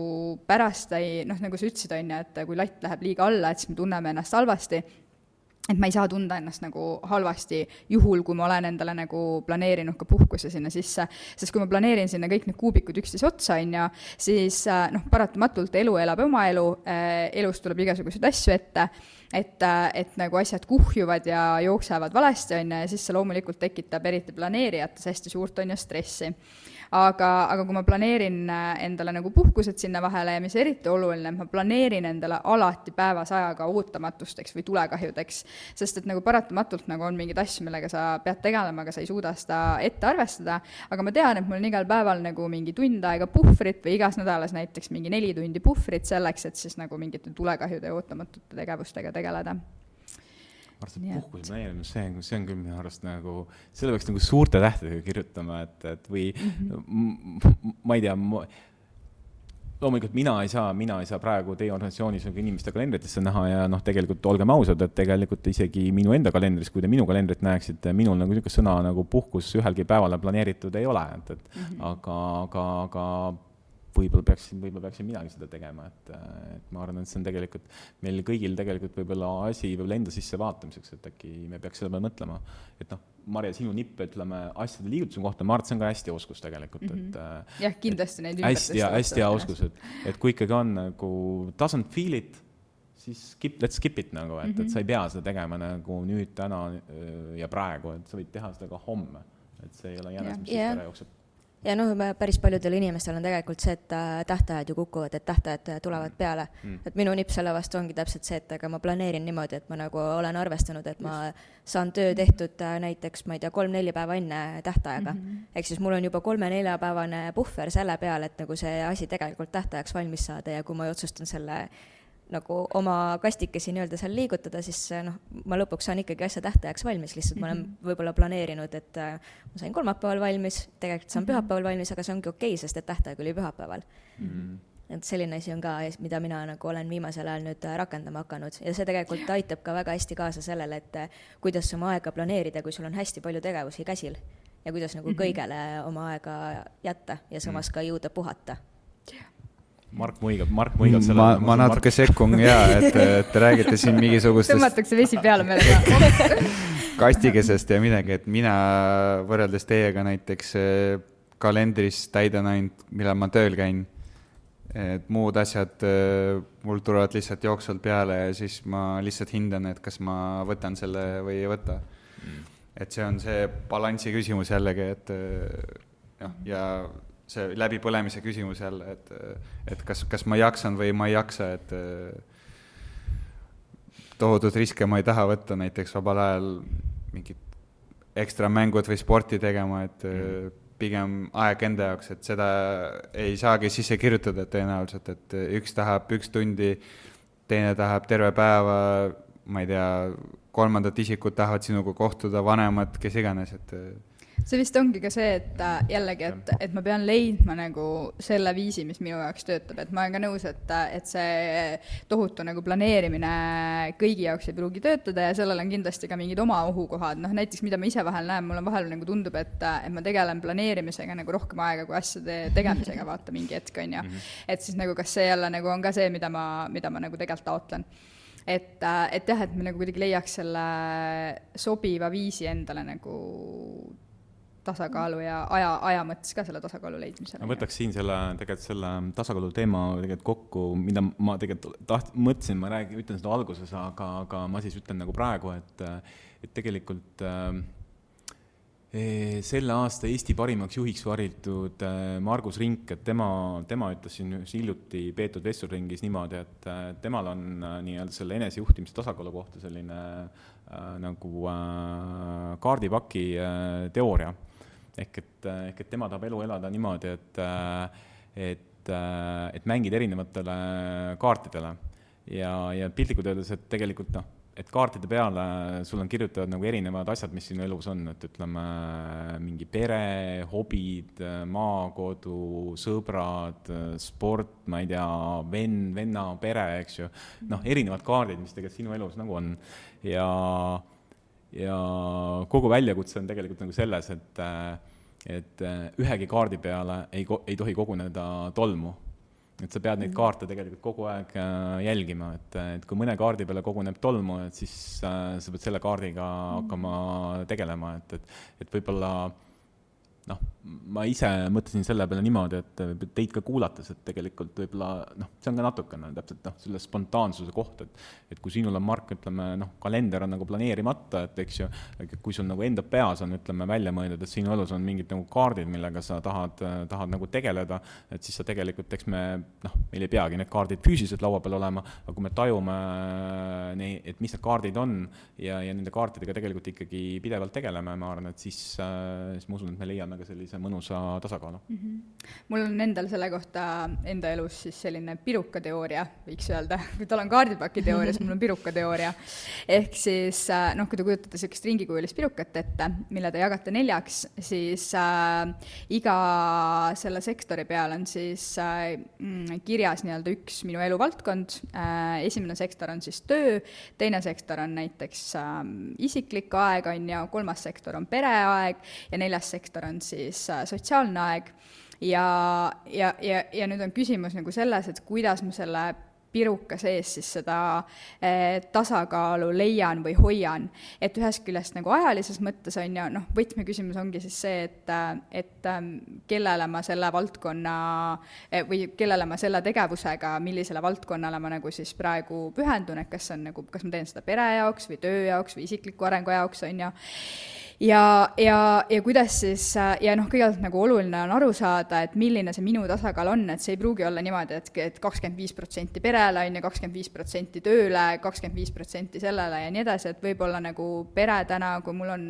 pärast ei, noh, nagu sa ütlesid, on ju, et kui latt läheb liiga alla, et siis me tunneme ennast halvasti et ma ei saa tunda ennast nagu halvasti, juhul kui ma olen endale nagu planeerinud ka puhkuse sinna sisse. sest kui ma planeerin sinna kõik need kuubikud üksteise otsa, on ju, siis äh, noh, paratamatult elu elab oma elu, äh, elus tuleb igasuguseid asju ette, et, äh, et nagu asjad kuhjuvad ja jooksevad valesti, on ju, ja siis see loomulikult tekitab eriti planeerijates hästi suurt, on ju, stressi aga, aga kui ma planeerin äh, endale nagu puhkused sinna vahele ja mis eriti oluline, ma planeerin endale alati päevas ajaga ootamatusteks või tulekahjudeks, sest et nagu paratamatult nagu on mingeid asju, millega sa pead tegelema, aga sa ei suuda seda ette arvestada, aga ma tean, et mul on igal päeval nagu mingi tund aega puhvrit või igas nädalas näiteks mingi neli tundi puhvrit selleks, et siis nagu mingite tulekahjude ja ootamatute tegevustega tegeleda ma arvan, et puhkuse planeerimine, see on, see on küll minu arust nagu, selle peaks nagu suurte tähtedega kirjutama, et, et või mm -hmm. ma ei tea, loomulikult mina ei saa, mina ei saa praegu teie organisatsioonis nagu inimeste kalendritesse näha ja noh, tegelikult olgem ausad, et tegelikult isegi minu enda kalendris, kui te minu kalendrit näeksite, minul nagu niisugust sõna nagu puhkus ühelgi päevale planeeritud ei ole, et, et mm -hmm. aga, aga, aga võib-olla peaksin, võib-olla peaksin minagi seda tegema, et, et ma arvan, et see on tegelikult meil kõigil tegelikult võib-olla asi võib-olla enda sisse vaatamiseks, et äkki me peaks selle peale mõtlema. et noh, Marje, sinu nipp, ütleme, asjade liigutuse kohta, ma arvan, et see on ka hästi oskus tegelikult mm, -hmm. et. jah, kindlasti neid hästi, hästi hea oskus, et, et kui ikkagi on nagu doesn't feel it, siis skip, let's skip it nagu, et mm, -hmm. et mhm. sa ei pea seda tegema nagu nüüd, täna ja praegu, et sa võid teha seda ka homme. et see ei ole jänes, mis yeah. ära jookseb ja noh, päris paljudel inimestel on tegelikult see, et äh, tähtajad ju kukuvad, et tähtajad äh, tulevad peale mm.. et minu nipp selle vastu ongi täpselt see, et aga ma planeerin niimoodi, et ma nagu olen arvestanud, et ma saan töö tehtud äh, näiteks, ma ei tea, kolm-neli päeva enne tähtaega mm. -hmm. ehk siis mul on juba kolme-neljapäevane puhver selle peale, et nagu see asi tegelikult tähtajaks valmis saada ja kui ma otsustan selle nagu oma kastikesi nii-öelda seal liigutada, siis noh, ma lõpuks saan ikkagi asja tähtajaks valmis, lihtsalt mm -hmm. ma olen mhm. võib-olla planeerinud, et äh, ma sain kolmapäeval valmis, tegelikult saan mm -hmm. pühapäeval valmis, aga see ongi okei okay,, sest et tähtaeg oli pühapäeval mm. -hmm et selline asi on ka, mida mina nagu olen viimasel ajal nüüd äh, rakendama hakanud ja see tegelikult aitab ka väga hästi kaasa sellele, et kuidas oma aega planeerida, kui sul on hästi palju tegevusi käsil ja kuidas nagu mm -hmm. kõigele oma aega jätta ja samas ka jõuda puhata Mark muigab, Mark muigab selle. ma, ma natuke Mark... sekkun ja, et, et te (laughs) räägite siin mingisugustest. tõmmatakse vesi peale meile ka (laughs) kastikesest ja midagi, et mina võrreldes teiega näiteks eh, kalendris täidan ainult, millal ma tööl käin. et muud asjad eh, mul tulevad lihtsalt jooksvalt peale ja siis ma lihtsalt hindan, et kas ma võtan selle või ei võta mm.. et see on see balansi küsimus jällegi, et jah, eh, ja see läbipõlemise küsimus jälle, et, et kas, kas ma jaksan või ma ei jaksa, et tohutut riske ma ei taha võtta, näiteks vabal ajal mingid ekstra mängud või sporti tegema, et mm. pigem aeg enda jaoks, et seda ei saagi sisse kirjutada tõenäoliselt, et üks tahab üks tundi, teine tahab terve päeva, ma ei tea, kolmandad isikud tahavad sinuga kohtuda, vanemad, kes iganes, et see vist ongi ka see, et äh, jällegi, et, et ma pean leidma nagu selle viisi, mis minu jaoks töötab, et ma olen ka nõus, et, et see tohutu nagu planeerimine kõigi jaoks ei pruugi töötada ja sellel on kindlasti ka mingid oma ohukohad, noh näiteks mida ma ise vahel näen, mul on vahel nagu tundub, et, et ma tegelen planeerimisega nagu rohkem aega kui asjade tegemisega, vaata mingi hetk, on ju. Mhm. et siis nagu kas see jälle nagu on ka see, mida ma, mida ma nagu tegelikult taotlen et, et jah, et me nagu kuidagi leiaks selle sobiva viisi endale nagu tasakaalu ja aja, aja mõttes ka selle tasakaalu leidmisele. ma võtaks siin selle, tegelikult selle tasakaalu teema tegelikult kokku, mida ma tegelikult taht-, mõtlesin, ma räägin, ütlen seda alguses, aga, aga ma siis ütlen nagu praegu, et, et tegelikult äh, selle aasta Eesti parimaks juhiks valitud äh, Margus Rink, et tema, tema ütles siin hiljuti peetud vestlusringis niimoodi, et äh, temal on äh, nii-öelda selle enesejuhtimise tasakaalu kohta selline äh, nagu äh, kaardipaki äh, teooria ehk et, ehk et tema tahab elu elada niimoodi, et, et, et mängida erinevatele kaartidele. ja, ja piltlikult öeldes, et tegelikult noh, et kaartide peale sul on kirjutatud nagu erinevad asjad, mis sinu elus on, et ütleme, mingi pere, hobid, maakodu, sõbrad, sport, ma ei tea, vend, venna, pere, eks ju. noh, erinevad kaardid, mis tegelikult sinu elus nagu on ja ja kogu väljakutse on tegelikult nagu selles, et et äh, ühegi kaardi peale ei, ei tohi koguneda tolmu. et sa pead neid mhm. kaarte tegelikult kogu aeg äh, jälgima, et, et kui mõne kaardi peale koguneb tolmu, et siis äh, sa pead selle kaardiga mhm. hakkama tegelema, et, et, et võib-olla noh, ma ise mõtlesin selle peale niimoodi, et teid ka kuulates, et tegelikult võib-olla noh, see on ka natukene täpselt noh, selle spontaansuse koht, et et kui sinul on, Mark, ütleme noh, kalender on nagu planeerimata, et eks ju, kui sul nagu enda peas on, ütleme, välja mõeldud, et sinu elus on mingid nagu kaardid, millega sa tahad, tahad nagu tegeleda, et siis sa tegelikult, eks me noh, meil ei peagi need kaardid füüsiliselt laua peal olema, aga kui me tajume neid, et mis need kaardid on ja, ja nende kaartidega tegelikult ikkagi pidevalt tegeleme, ma arvan, et siis, siis ma usun, et me leiame ka sellise mõnusa tasakaalu mm. -hmm. mul on endal selle kohta enda elus siis selline pirukateooria, võiks öelda, kui tal on kaardipaki teooria, siis mul on pirukateooria. ehk siis äh, noh, kui te kujutate niisugust ringikujulist pirukat ette, mille te jagate neljaks, siis äh, iga selle sektori peal on siis äh, mm, kirjas nii-öelda üks minu eluvaldkond äh,, esimene sektor on siis töö, teine sektor on näiteks äh, isiklik aeg, on ju, kolmas sektor on pereaeg ja neljas sektor on siis äh, sotsiaalne aeg ja, ja, ja, ja nüüd on küsimus nagu selles, et kuidas ma selle piruka sees siis seda eh, tasakaalu leian või hoian. et ühest küljest nagu ajalises mõttes on ju, noh, võtmeküsimus ongi siis see, et, et ähm, kellele ma selle valdkonna või kellele ma selle tegevusega, millisele valdkonnale ma nagu siis praegu pühendun, et kas see on nagu, kas ma teen seda pere jaoks või töö jaoks või isikliku arengu jaoks, on ju ja, ja, ja kuidas siis ja noh, kõigepealt nagu oluline on aru saada, et milline see minu tasakaal on, et see ei pruugi olla niimoodi, et, et kakskümmend viis protsenti perele on ju, kakskümmend viis protsenti tööle, kakskümmend viis protsenti sellele ja nii edasi, et võib-olla nagu pere täna, kui mul on,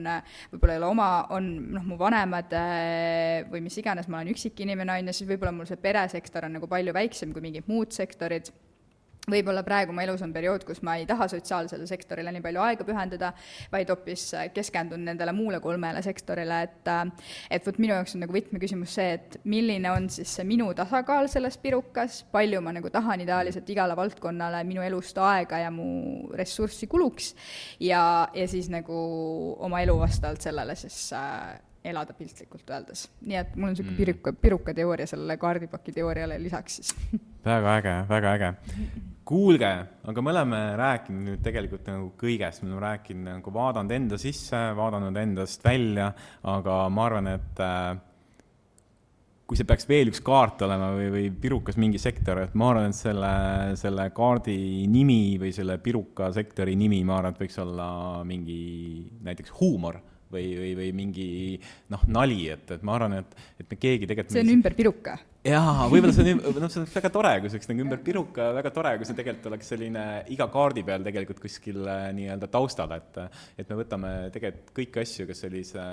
võib-olla ei ole oma, on noh, mu vanemad eh, või mis iganes, ma olen üksik inimene, on ju, siis võib-olla mul see peresektor on nagu palju väiksem kui mingid muud sektorid võib-olla praegu mu elus on periood, kus ma ei taha sotsiaalsele sektorile nii palju aega pühendada, vaid hoopis keskendun nendele muule kolmele sektorile, et äh, et vot minu jaoks on nagu võtmeküsimus see, et milline on siis see minu tasakaal selles pirukas, palju ma nagu tahan ideaalis, et igale valdkonnale minu elust aega ja mu ressurssi kuluks ja, ja siis nagu oma elu vastavalt sellele siis äh, elada piltlikult öeldes. nii et mul on niisugune mm. piruka, pirukateooria sellele kaardipaki teooriale lisaks siis (laughs) väga äge, väga äge. Kuulge, aga me oleme rääkinud nüüd tegelikult nagu kõigest, me oleme rääkinud nagu vaadanud enda sisse, vaadanud endast välja, aga ma arvan, et äh, kui see peaks veel üks kaart olema või, või pirukas mingi sektor, et ma arvan, et selle, selle kaardi nimi või selle piruka sektori nimi, ma arvan, et võiks olla mingi näiteks huumor või, või, või mingi noh, nali, et, et ma arvan, et, et me keegi tegelikult see on ümber piruka? Jaa, võib-olla see on, (laughs) noh, see on väga tore, kui see oleks nagu ümber piruka, väga tore, kui see tegelikult oleks selline iga kaardi peal tegelikult kuskil äh, nii-öelda taustal, et et me võtame tegelikult kõiki asju, kas sellise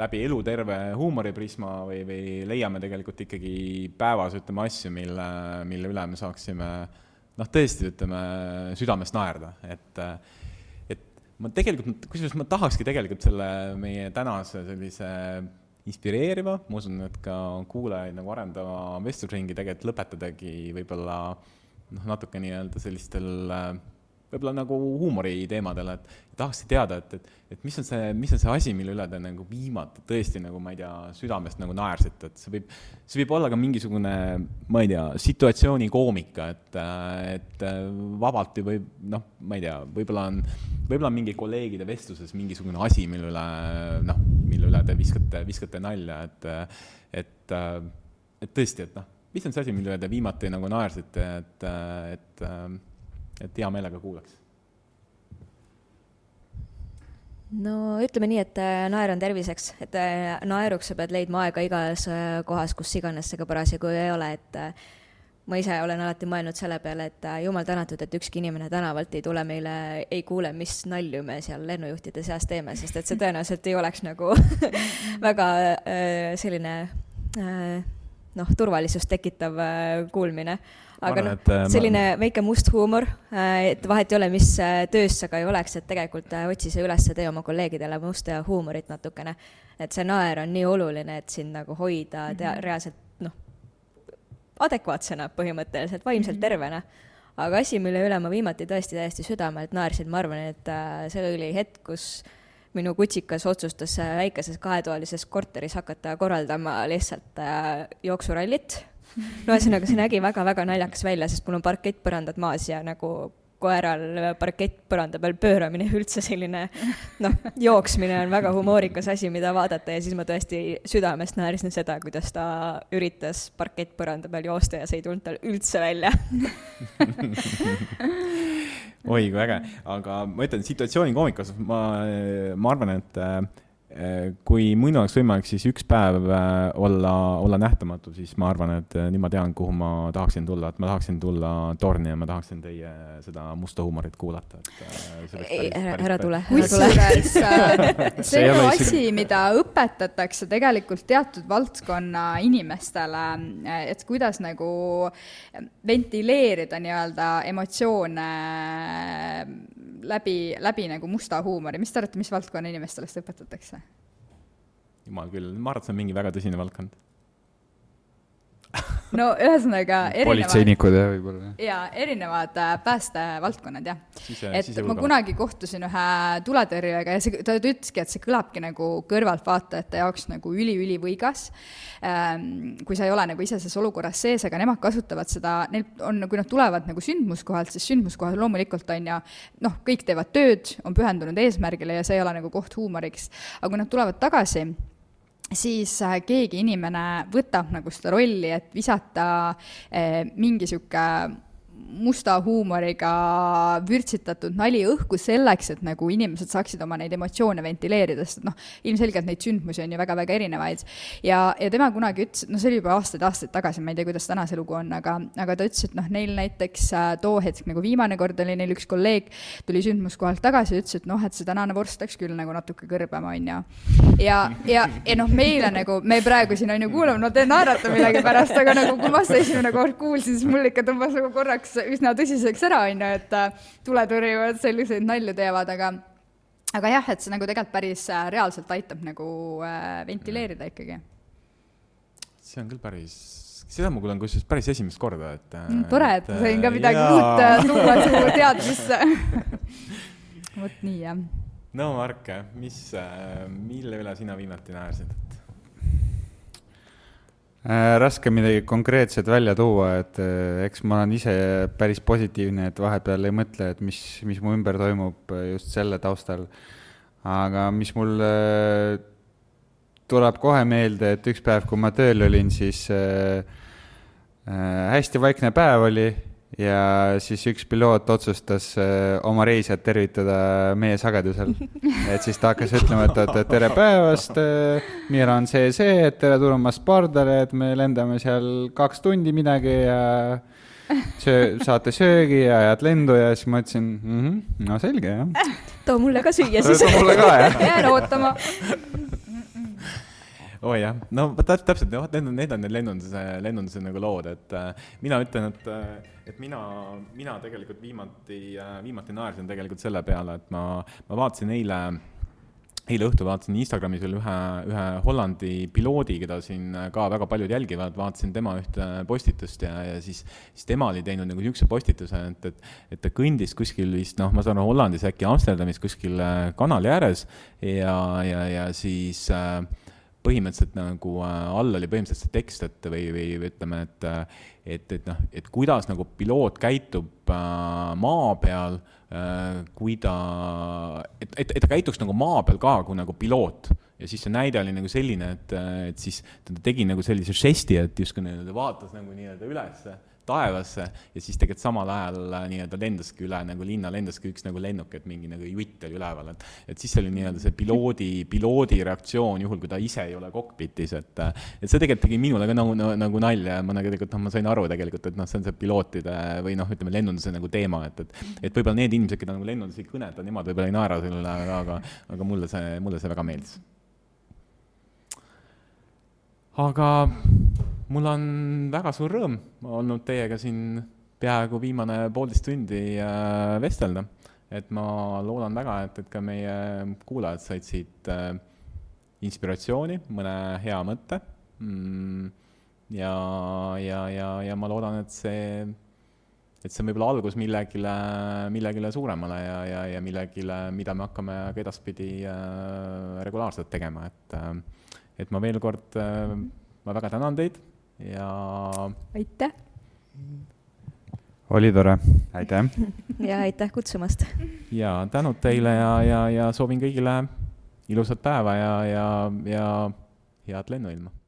läbi eluterve huumoriprisma või, või leiame tegelikult ikkagi päevas, ütleme, asju, mille, mille üle me saaksime noh, tõesti, ütleme, südamest naerda, et et ma tegelikult, kusjuures ma tahakski tegelikult selle meie tänase sellise inspireeriva, ma usun, et ka kuulajaid nagu arendava vestlusringi tegelikult lõpetadagi võib-olla noh, natuke nii-öelda sellistel võib-olla nagu huumoriteemadele, et tahakski teada, et, et, et mis on see, mis on see asi, mille üle te nagu viimati tõesti nagu ma ei tea, südamest nagu naersite, et see võib, see võib olla ka mingisugune, ma ei tea, situatsioonikoomika, et, et vabalt ju võib, noh, ma ei tea, võib-olla on, võib-olla on mingi kolleegide vestluses mingisugune asi, mille üle, noh, mille üle te viskate, viskate nalja, et, et, et tõesti, et noh, mis on see asi, mille üle te viimati nagu naersite, et, et et hea meelega kuulaks. no ütleme nii, et äh, naer on terviseks, et äh, naeruks sa pead leidma aega igas äh, kohas, kus iganes see ka parasjagu ei ole, et ma ise olen alati mõelnud selle peale, et jumal tänatud, et ükski inimene tänavalt ei tule meile, ei kuule, mis nalju me seal lennujuhtide seas teeme, sest et see tõenäoliselt ei oleks nagu (laughs) väga selline noh, turvalisust tekitav kuulmine aga noh, äh, selline ma... väike must huumor, äh, et vahet ei ole, mis äh, töös sa ka ei oleks, et tegelikult otsi see üles, tee oma kolleegidele musta huumorit natukene. et see naer on nii oluline, et sind nagu hoida mm -hmm. reaalselt adekvaatsena põhimõtteliselt, vaimselt -hmm. tervena. aga asi, mille üle ma viimati tõesti täiesti südamelt naersin, ma arvan, et see oli hetk, kus minu kutsikas otsustas väikeses kahetoalises korteris hakata korraldama lihtsalt jooksurallit no ühesõnaga, see nägi väga-väga naljakas välja, sest mul on parkettpõrandad maas ja nagu koeral parkettpõranda peal pööramine üldse selline noh, jooksmine on väga humoorikas asi, mida vaadata ja siis ma tõesti südamest naersin seda, kuidas ta üritas parkettpõranda peal joosta ja see ei tulnud tal üldse välja. Oi kui äge, aga ma ütlen situatsioonikoomika osas ma, ma arvan, et Äh, kui minul oleks võimalik siis üks päev äh, olla, olla nähtamatu, siis ma arvan, et äh, nüüd ma tean, kuhu ma tahaksin tulla, et ma tahaksin tulla torni ja ma tahaksin teie seda musta huumorit kuulata, et ei, ära tule, ära tule. (laughs) see on asi, mida õpetatakse tegelikult teatud valdkonna inimestele, et kuidas nagu ventileerida nii-öelda emotsioone läbi, läbi nagu musta huumori, mis te arvate, mis valdkonna inimestele seda õpetatakse? jumal küll, ma arvan, et see on mingi väga tõsine valdkond no ühesõnaga erinevad politseinikud jah, võib-olla. jaa, erinevad äh, päästevaldkonnad jah. et ma kunagi kohtusin ühe tuletõrjujega ja see, ta ütleski, et see kõlabki nagu kõrvaltvaatajate jaoks nagu üliülivõigas ähm,. kui sa ei ole nagu ise selles olukorras sees, aga nemad kasutavad seda, neil on, kui nad tulevad nagu sündmuskohalt, siis sündmuskohal loomulikult on ju noh, kõik teevad tööd, on pühendunud eesmärgile ja see ei ole nagu koht huumoriks. aga kui nad tulevad tagasi siis äh, keegi inimene võtab nagu seda rolli, et visata äh, mingi sihuke musta huumoriga vürtsitatud nali õhku selleks, et nagu inimesed saaksid oma neid emotsioone ventileerida, sest noh, ilmselgelt neid sündmusi on ju väga-väga erinevaid. ja, ja tema kunagi ütles, no see oli juba aastaid-aastaid tagasi, ma ei tea, kuidas täna see lugu on, aga, aga ta ütles, et noh, neil näiteks äh, too hetk nagu viimane kord oli neil üks kolleeg, tuli sündmuskohalt tagasi ja ütles, et noh, et see tänane vorst läks küll nagu natuke kõrbem, on ju. ja, ja, ja noh, meile nagu, me praegu siin on ju kuulame, no te naerate millegipärast, aga nagu kui ma seda esimene kord kuulsin, siis mul ikka tõmbas nagu korraks üsna tõsiseks ära, on ju, et äh, tuletõrjujad selliseid nalju teevad, aga aga jah, et see nagu tegelikult päris äh, reaalselt aitab nagu äh, ventileerida ikkagi. see on küll päris, seda ma kuulen kusjuures päris esimest korda, et mm,. tore, et ma sain ka midagi jaa. uut (laughs) tuua su teadmisse (laughs) vot nii, jah. no Mark, mis, mille üle sina viimati naersid? Äh, raske midagi konkreetset välja tuua, et äh, eks ma olen ise päris positiivne, et vahepeal ei mõtle, et mis, mis mu ümber toimub äh, just selle taustal. aga mis mul tuleb kohe meelde, et üks päev, kui ma tööl olin, siis hästi vaikne päev oli ja siis üks piloot otsustas äh, oma reisijat tervitada meie sagedusel. (laughs) et siis ta hakkas ütlema, et, et tere päevast äh,, Miira on see, see, et tere tulemast pardale, et me lendame seal kaks tundi midagi ja söö, saate söögi ja ajad lendu ja siis ma ütlesin mm, -hmm, no selge, jah. (laughs) too mulle ka süüa (laughs) siis. too mulle ka, jah. jään ootama oo oh, jah, no täpselt, täpselt, vot need on, need on need lennunduse, lennunduse nagu lood, et äh, mina ütlen, et äh, et mina, mina tegelikult viimati äh,, viimati naersin tegelikult selle peale, et ma, ma vaatasin eile eile õhtul vaatasin Instagramis veel ühe, ühe Hollandi piloodi, keda siin ka väga paljud jälgivad, vaatasin tema ühte postitust ja, ja siis, siis tema oli teinud nagu niisuguse postituse, et, et, et ta kõndis kuskil vist noh, ma saan aru, Hollandis äkki Amsterdamis kuskil äh, kanali ääres ja, ja, ja siis äh, põhimõtteliselt nagu äh, all oli põhimõtteliselt see tekst, et või, või, ütleme, et, äh, et, et noh, et kuidas nagu piloot käitub äh, maa peal kui ta, et, et, et ta käituks nagu maa peal ka kui nagu piloot. ja siis see näide oli nagu selline, et, et siis ta tegi nagu sellise žesti, et justkui nii-öelda vaatas nagu nii-öelda ülesse taevasse ja siis tegelikult samal ajal äh, nii-öelda lendaski üle nagu linna, lendaski üks nagu lennuk, et mingi nagu jutt oli üleval, et et siis oli nii-öelda see piloodi, piloodi reaktsioon, juhul kui ta ise ei ole kokpitis, et et see tegelikult tegi minule ka nagu, nagu, nagu nalja ja ma nagu tegelikult noh, ma sain aru tegelikult, et noh, see on see pilootide või noh, ütleme lennunduse nagu teema, et, et et võib-olla need inimesed, keda nagu lennundus ei kõneta, nemad võib-olla ei naera selle üle, aga, aga aga mulle see, mulle see väga meeldis. Aga mul on väga suur rõõm olnud teiega siin peaaegu viimane poolteist tundi äh, vestelda. et ma loodan väga, et, et ka meie kuulajad said siit äh, inspiratsiooni, mõne hea mõtte mm,. ja, ja, ja, ja ma loodan, et see, et see on võib-olla algus millegile, millegile suuremale ja, ja, ja millegile, mida me hakkame ka edaspidi äh, regulaarselt tegema, et et ma veel kord äh,, ma väga tänan teid ja. aitäh. oli tore, aitäh (laughs) ja aitäh kutsumast. ja tänud teile ja, ja, ja soovin kõigile ilusat päeva ja, ja, ja head lennuilma